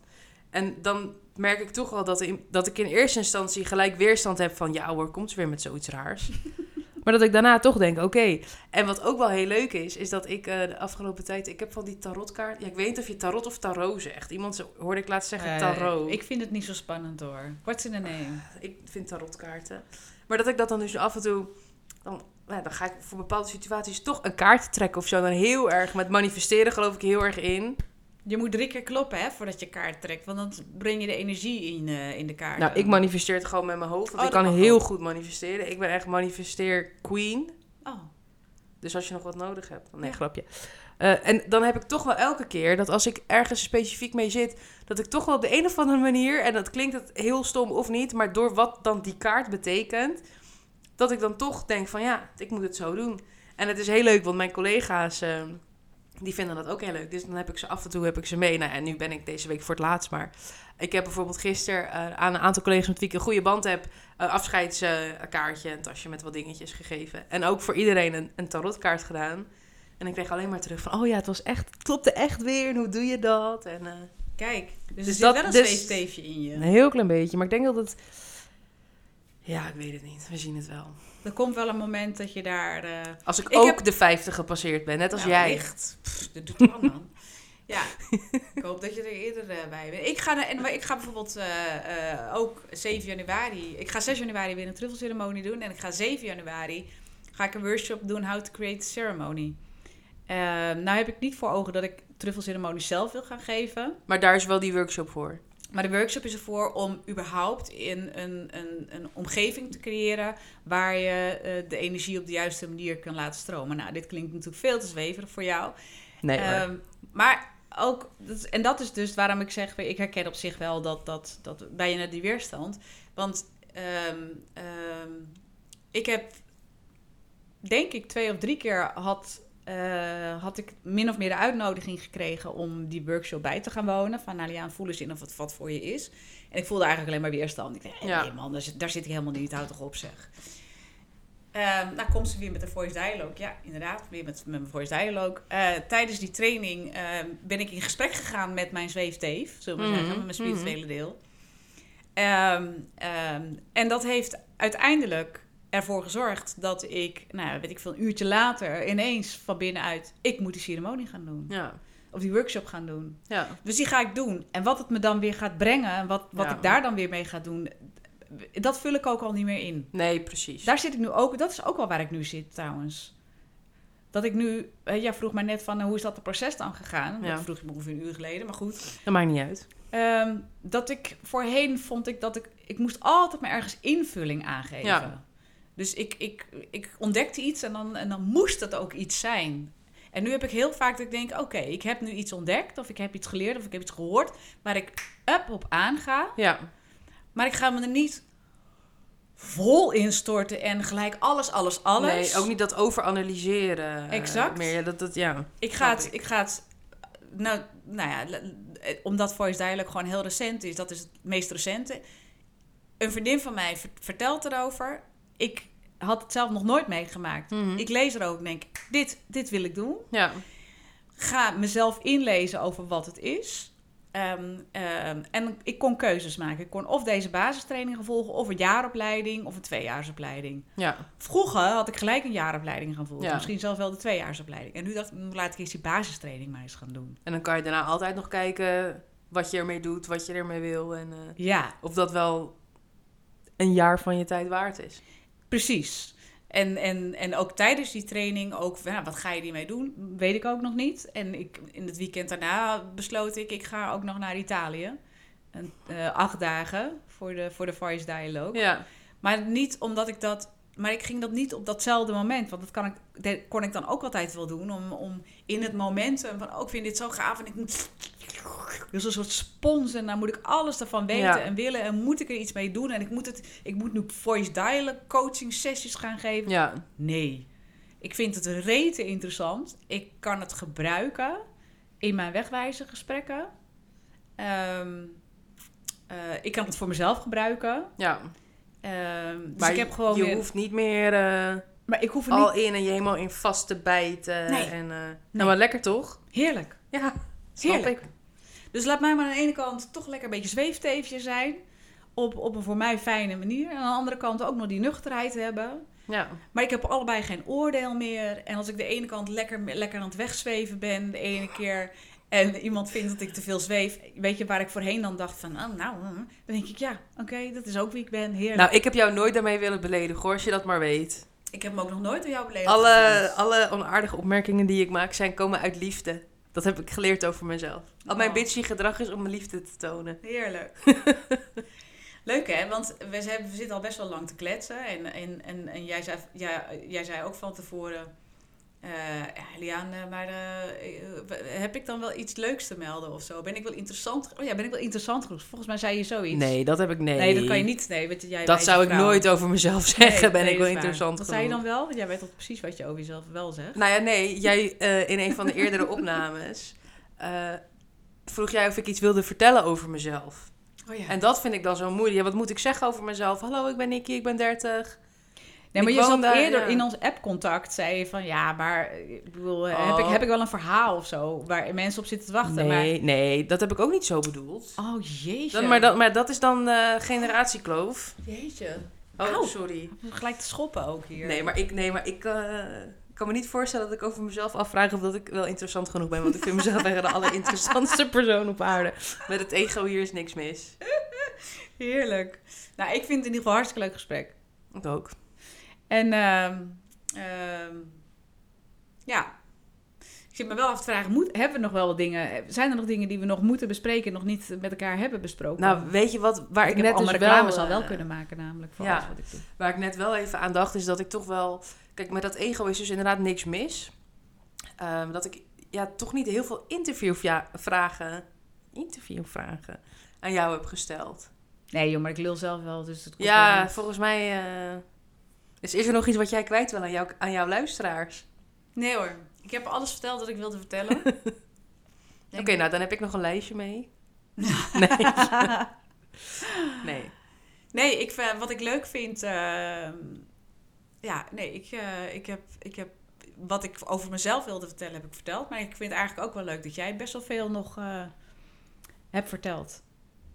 En dan merk ik toch wel dat, in- dat ik in eerste instantie gelijk weerstand heb van... ja hoor, komt ze weer met zoiets raars. Maar dat ik daarna toch denk, oké. En wat ook wel heel leuk is, is dat ik eh, de afgelopen tijd... Ik heb van die tarotkaart... Ja, ik weet niet of je tarot of tarot zegt. Iemand hoorde ik laatst zeggen Eh, tarot. ik vind het niet zo spannend hoor. What's in the name? ik vind tarotkaarten. Maar dat ik dat dan dus af en toe... Dan, nou, dan ga ik voor bepaalde situaties toch een kaart trekken of zo. Dan heel erg met manifesteren geloof ik heel erg in. Je moet drie keer kloppen hè, voordat je kaart trekt. Want dan breng je de energie in, eh, in de kaart. Nou, ik manifesteer het gewoon met mijn hoofd. Want Oh, ik kan heel goed manifesteren. Ik ben echt manifesteer queen. Oh, Dus als je nog wat nodig hebt. Nee, Ja. grapje. Eh, en dan heb ik toch wel elke keer dat als ik ergens specifiek mee zit, dat ik toch wel op de een of andere manier, en dat klinkt het heel stom of niet, maar door wat dan die kaart betekent, dat ik dan toch denk van ja, ik moet het zo doen. En het is heel leuk, want mijn collega's, eh, die vinden dat ook heel leuk. Dus dan heb ik ze af en toe heb ik ze mee. Nou, en nu ben ik deze week voor het laatst, maar ik heb bijvoorbeeld gisteren eh, aan een aantal collega's met wie ik een goede band heb, een afscheidskaartje, een tasje met wat dingetjes gegeven. En ook voor iedereen een, een tarotkaart gedaan. En ik kreeg alleen maar terug van, oh ja, het was echt, het klopte echt weer. En hoe doe je dat? En eh, kijk. Dus, Dus er zit dat- wel een dus- zweefsteefje in je. een heel klein beetje. Maar ik denk dat het, ja, ik weet het niet. We zien het wel. Er komt wel een moment dat je daar... eh, Als ik, Ik ook heb- de 50 gepasseerd ben, net als nou, jij. Pff, dat doet wel man. Ja, ik hoop dat je er eerder eh, bij bent. Ik ga, en, maar ik ga bijvoorbeeld eh, ook 7 januari... Ik ga 6 januari weer een truffelceremonie doen. En ik ga 7 januari ga ik een workshop doen How to Create a Ceremony. Eh, nou heb ik niet voor ogen dat ik truffelceremonies zelf wil gaan geven. Maar daar is wel die workshop voor. Maar de workshop is ervoor om überhaupt in een, een, een omgeving te creëren waar je eh, de energie op de juiste manier kan laten stromen. Nou, dit klinkt natuurlijk veel te zweverig voor jou. Nee, maar- Ehm, maar ook, dat- en dat is dus waarom ik zeg, ik herken op zich wel dat, dat, dat bij je net die weerstand. Want ehm, ehm, ik heb, denk ik, twee of drie keer had, eh, had ik min of meer de uitnodiging gekregen om die workshop bij te gaan wonen. Van nou ja, voel eens in of het wat voor je is. En ik voelde eigenlijk alleen maar weerstand. Ik dacht, Ja. nee man, daar zit, daar zit ik helemaal niet, houd toch op zeg. Ehm nou komt ze weer met de voice dialogue. Ja, inderdaad, weer met, met mijn voice dialogue. Eh, tijdens die training ehm, ben ik in gesprek gegaan met mijn zweefteef, zullen we maar Mhm, zeggen, met mijn spirituele deel. Ehm, en dat heeft uiteindelijk ervoor gezorgd dat ik, nou weet ik veel, een uurtje later ineens van binnenuit, ik moet die ceremonie gaan doen. ja, Of die workshop gaan doen. ja. Dus die ga ik doen. En wat het me dan weer gaat brengen, en wat, wat Ja. ik daar dan weer mee ga doen, dat vul ik ook al niet meer in. Nee, precies. Daar zit ik nu ook, dat is ook wel waar ik nu zit trouwens. Dat ik nu, jij vroeg mij net van eh, hoe is dat proces dan gegaan? Ja. Dat vroeg je me ongeveer een uur geleden, maar goed. Dat maakt niet uit. Ehm, dat ik voorheen vond ik dat ik, ik moest altijd maar ergens invulling aangeven. Dus ik, ik, ik ontdekte iets en dan, en dan moest het ook iets zijn. En nu heb ik heel vaak dat ik denk, oké, ik heb nu iets ontdekt of ik heb iets geleerd of ik heb iets gehoord waar ik up op aanga. Ja, Maar ik ga me er niet vol instorten en gelijk alles, alles, alles. nee, ook niet dat overanalyseren. eh, Exact. meer, ja, dat, dat, ja. Ik ga het, ik ga het, nou, nou ja, omdat Voice Dialogue gewoon heel recent is, dat is het meest recente. Een vriendin van mij ver- vertelt erover. Ik had het zelf nog nooit meegemaakt. Mhm. Ik lees er ook en denk, dit, dit wil ik doen. Ja, Ga mezelf inlezen over wat het is. Ehm, ehm, en ik kon keuzes maken. Ik kon of deze basistraining volgen, of een jaaropleiding, of een tweejaarsopleiding. ja, Vroeger had ik gelijk een jaaropleiding gaan volgen. Ja. Misschien zelfs wel de tweejaarsopleiding. En nu dacht ik, "Mm, laat ik eens die basistraining maar eens gaan doen. en dan kan je daarna altijd nog kijken wat je ermee doet, wat je ermee wil. En eh, Ja, of dat wel een jaar van je tijd waard is. Precies. En, en, en ook tijdens die training, ook, ja, wat ga je hiermee doen, weet ik ook nog niet. En ik, in het weekend daarna besloot ik, ik ga ook nog naar Italië. Eh, acht dagen voor de, voor de Voice Dialogue. Ja, Maar niet omdat ik dat. Maar ik ging dat niet op datzelfde moment. Want dat kan ik, dat kon ik dan ook altijd wel doen. Om, om in het momentum van, oh, ik vind dit zo gaaf. En ik moet. Dus een soort spons. En dan moet ik alles ervan weten Ja. en willen. En moet ik er iets mee doen. En ik moet, het, ik moet nu voice dialogue coaching sessies gaan geven. ja, Nee. Ik vind het rete interessant. Ik kan het gebruiken in mijn wegwijzengesprekken. Ehm eh, ik kan het voor mezelf gebruiken. ja. Ehm, dus Maar ik heb gewoon je weer- hoeft niet meer eh, Maar ik hoef er al niet... in en je helemaal in vast te bijten. Nee. En, eh, Nou, maar lekker toch? Heerlijk. Ja, Heerlijk. ik. Dus laat mij maar aan de ene kant toch lekker een beetje zweefteefje zijn. op, op een voor mij fijne manier. En aan de andere kant ook nog die nuchterheid hebben. Ja. Maar ik heb allebei geen oordeel meer. En als ik de ene kant lekker, lekker aan het wegzweven ben, de ene keer. En iemand vindt dat ik te veel zweef. Weet je waar ik voorheen dan dacht van, oh, nou, hm, dan denk ik ja, oké, dat is ook wie ik ben. Heerlijk. Nou, ik heb jou nooit daarmee willen beledigen, hoor, als je dat maar weet. ik heb hem ook nog nooit door jou beleefd. Alle, alle onaardige opmerkingen die ik maak zijn komen uit liefde. Dat heb ik geleerd over mezelf. Al mijn Oh. bitchy gedrag is om mijn liefde te tonen. Heerlijk. Leuk hè, want we zitten al best wel lang te kletsen. En, en, en, en jij, zei, ja, jij zei ook van tevoren... eh ja, Liane, maar eh, eh, heb ik dan wel iets leuks te melden of zo? Ben ik wel interessant? Oh ja, ben ik wel interessant genoeg? Volgens mij zei je zoiets. Nee, dat heb ik nee. Nee, dat kan je niet. Nee, je, jij Dat zou ik nooit over mezelf zeggen. Nee, ben nee, ik wel dat interessant Wat genoeg. zei je dan wel? Want jij weet toch precies wat je over jezelf wel zegt. Nou ja, nee. Jij eh, in een van de eerdere opnames eh, vroeg jij of ik iets wilde vertellen over mezelf. Oh ja. En dat vind ik dan zo moeilijk. Ja, wat moet ik zeggen over mezelf? Hallo, ik ben Nicky, ik ben 30. Nee, maar je zat daar, eerder ja. in ons appcontact, zei je van ja, maar eh, ik bedoel, eh, heb, Oh. ik, heb ik wel een verhaal of zo waar mensen op zitten te wachten? Nee, nee, dat heb ik ook niet zo bedoeld. Maar, oh jeetje. Maar, dat, maar dat is dan eh, generatiekloof. Jeetje. Oh, Auw. sorry. Gelijk te schoppen ook hier. Nee, maar ik, nee, maar ik kan me niet voorstellen dat ik over mezelf afvraag of dat ik wel interessant genoeg ben. Want ik vind mezelf echt de allerinteressantste persoon op aarde. Met het ego hier is niks mis. Heerlijk. Nou, ik vind het in ieder geval een hartstikke leuk gesprek. Ik ook. En ehm, ehm, ja, ik zit me wel af te vragen, moet, hebben we nog wel wat dingen, zijn er nog dingen die we nog moeten bespreken en nog niet met elkaar hebben besproken? Nou, weet je wat, waar ik, ik, net dus reclames wel, al wel eh, kunnen maken namelijk voor ja. wat ik doe. Waar ik net wel even aan dacht, is dat ik toch wel... Kijk, met dat ego is dus inderdaad niks mis. Ehm, dat ik ja, toch niet heel veel interviewvragen, interviewvragen aan jou heb gesteld. Nee joh, maar ik lul zelf wel, dus het komt Ja, volgens mij... eh, dus is er nog iets wat jij kwijt wil aan, jou, aan jouw luisteraars? Nee hoor, ik heb alles verteld wat ik wilde vertellen. Oké, nou dan heb ik nog een lijstje mee. nee. nee. Nee, ik, vind- wat ik leuk vind. ehm, ja, nee, ik, eh, ik, heb, ik heb. Wat ik over mezelf wilde vertellen, heb ik verteld. Maar ik vind het eigenlijk ook wel leuk dat jij best wel veel nog eh, hebt verteld.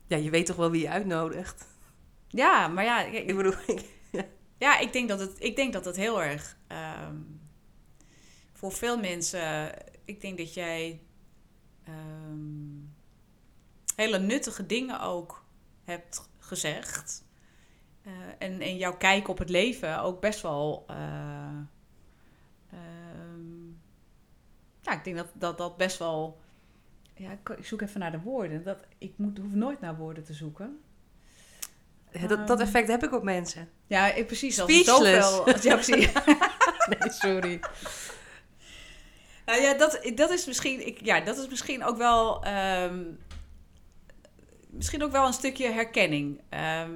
Ja, je weet toch wel wie je uitnodigt? Ja, maar ja, Ik ik, bedoel, ik, ja ik, denk dat het, ik denk dat het heel erg. ehm, voor veel mensen. Ik denk dat jij. ehm, hele nuttige dingen ook hebt gezegd. Eh, en, en jouw kijk op het leven ook best wel. eh, ehm, ja, ik denk dat dat, dat best wel. Ja, ik, ik zoek even naar de woorden. Dat, ik moet, hoef nooit naar woorden te zoeken. Dat, dat effect heb ik op mensen. Ja, ik, precies. Als Speechless. Als, ja, precies. Nee, sorry. Nou ja, dat, dat is misschien. Ik, ja, dat is misschien ook wel. ehm, misschien ook wel een stukje herkenning ehm,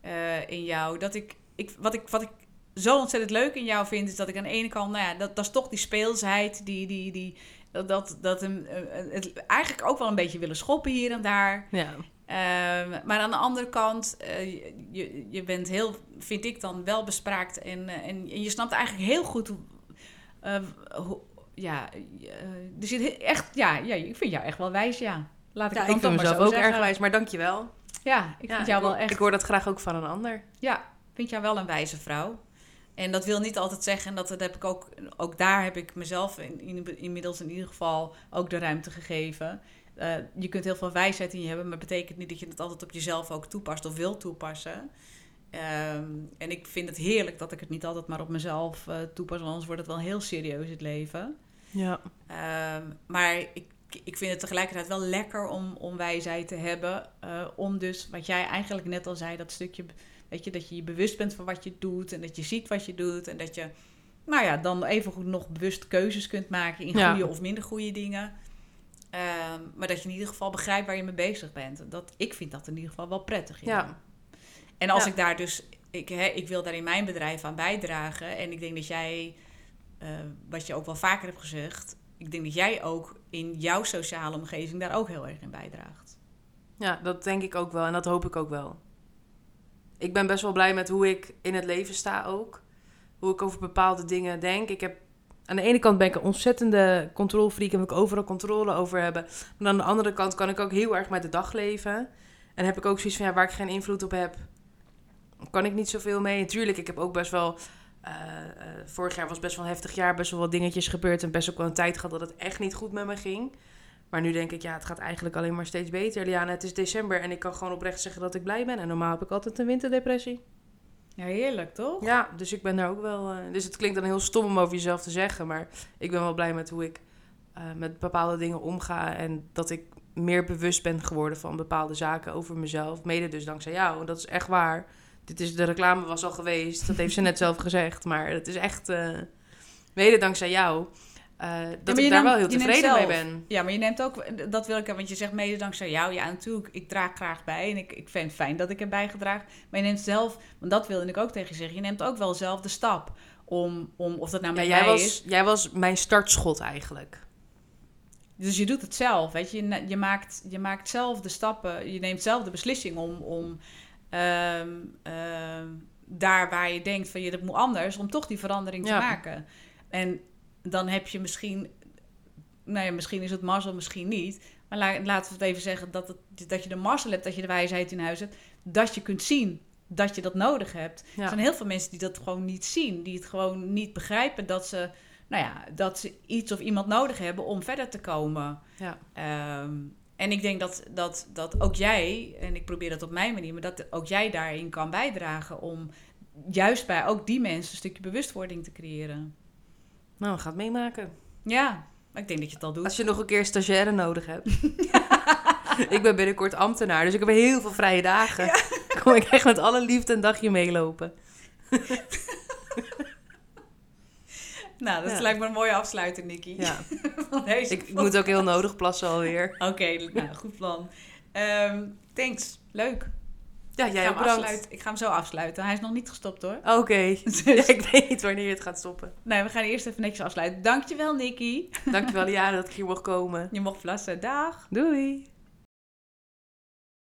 eh, in jou. Dat ik, ik, wat ik. Wat ik zo ontzettend leuk in jou vind, is dat ik aan de ene kant, nou ja, dat, dat is toch die speelsheid, die, die, die, dat, dat, dat hem, eh, het eigenlijk ook wel een beetje willen schoppen hier en daar. Ja. Ehm, maar aan de andere kant, eh, je, je bent heel, vind ik dan, wel bespraakt. En, eh, en, en je snapt eigenlijk heel goed hoe. eh, hoe- ja, er zit echt. Ja, ja, ik vind jou echt wel wijs, ja. Laat ik Ja, het ik dan vind toch maar mezelf ook zeggen. erg wijs, maar dankjewel. Ja, ik Ja, vind jou ik wel echt. Ik hoor dat graag ook van een ander. Ja, ik vind jou wel een wijze vrouw. En dat wil niet altijd zeggen, en dat, dat heb ik ook, ook daar heb ik mezelf in, in- inmiddels in ieder geval ook de ruimte gegeven. Eh, je kunt heel veel wijsheid in je hebben, maar betekent niet dat je het altijd op jezelf ook toepast of wil toepassen. Ehm, en ik vind het heerlijk dat ik het niet altijd maar op mezelf eh, toepas, want anders wordt het wel heel serieus het leven. Ja. Ehm, maar ik, ik vind het tegelijkertijd wel lekker om, om wijsheid te hebben. eh, om dus, wat jij eigenlijk net al zei, dat stukje, weet je, dat je je bewust bent van wat je doet. En dat je ziet wat je doet. En dat je, nou ja, dan evengoed nog bewust keuzes kunt maken in Ja. goede of minder goede dingen. Ehm, maar dat je in ieder geval begrijpt waar je mee bezig bent. Dat, ik vind dat in ieder geval wel prettig. Ja. En als Ja. ik daar dus, ik, hè, ik wil daar in mijn bedrijf aan bijdragen. En ik denk dat jij, eh, wat je ook wel vaker hebt gezegd, ik denk dat jij ook in jouw sociale omgeving daar ook heel erg in bijdraagt. ja, dat denk ik ook wel en dat hoop ik ook wel. Ik ben best wel blij met hoe ik in het leven sta ook. Hoe ik over bepaalde dingen denk. Ik heb, aan de ene kant ben ik een ontzettende controlfreak en wil ik overal controle over hebben. Maar aan de andere kant kan ik ook heel erg met de dag leven. En heb ik ook zoiets van, ja, waar ik geen invloed op heb, kan ik niet zoveel mee. Natuurlijk, ik heb ook best wel... eh, eh, vorig jaar was best wel een heftig jaar, best wel wat dingetjes gebeurd... en best ook wel een tijd gehad dat het echt niet goed met me ging. Maar nu denk ik, ja, het gaat eigenlijk alleen maar steeds beter. Liana, het is december en ik kan gewoon oprecht zeggen dat ik blij ben. En normaal heb ik altijd een winterdepressie. Ja, heerlijk, toch? Ja, dus ik ben daar ook wel... eh, dus het klinkt dan heel stom om over jezelf te zeggen... maar ik ben wel blij met hoe ik eh, met bepaalde dingen omga... en dat ik meer bewust ben geworden van bepaalde zaken over mezelf. Mede dus dankzij jou. En dat is echt waar. Dit is, de reclame was al geweest. Dat heeft ze net zelf gezegd. Maar het is echt eh, mede dankzij jou... eh, dat ik daar neemt- wel heel tevreden mee ben. Ja, maar je neemt ook, dat wil ik, want je zegt mede dankzij jou. Ja, natuurlijk, ik draag graag bij en ik, ik vind het fijn dat ik heb bijgedragen. Maar je neemt zelf, want dat wilde ik ook tegen je zeggen, je neemt ook wel zelf de stap om, om of dat nou Ja, met jij, mij was, is. jij was mijn startschot eigenlijk. Dus je doet het zelf, weet je. Je, maakt, je maakt zelf de stappen, je neemt zelf de beslissing om, om ehm, ehm, daar waar je denkt van je dat moet anders, om toch die verandering te Ja. maken. En dan heb je misschien, nou ja, misschien is het mazzel, misschien niet. Maar la- laten we het even zeggen dat, het, dat je de mazzel hebt, dat je de wijsheid in huis hebt, dat je kunt zien dat je dat nodig hebt. Ja. Er zijn heel veel mensen die dat gewoon niet zien, die het gewoon niet begrijpen dat ze, nou ja, dat ze iets of iemand nodig hebben om verder te komen. Ja. Ehm, en ik denk dat, dat, dat ook jij, en ik probeer dat op mijn manier, maar dat ook jij daarin kan bijdragen om juist bij ook die mensen een stukje bewustwording te creëren. Nou, we gaan het meemaken. Ja, ik denk dat je het al doet. Als je nog een keer stagiaire nodig hebt. ik ben binnenkort ambtenaar, dus ik heb heel veel vrije dagen. Kom ik echt met alle liefde een dagje meelopen. Nou, dat Ja. lijkt me een mooie afsluiter, Nicky. Ja. Van deze Ik, ik moet ook heel nodig plassen alweer. Oké, nou, goed plan. Ehm, thanks, leuk. Ja, ik, jij ga bedankt. afsluiten. ik ga hem zo afsluiten. Hij is nog niet gestopt hoor. Oké. Dus, Ja, ik weet niet wanneer het gaat stoppen. nee, we gaan eerst even netjes afsluiten. Dankjewel, Nicky. Dankjewel, Liane, dat ik hier mocht komen. Je mocht plassen. Dag. Doei.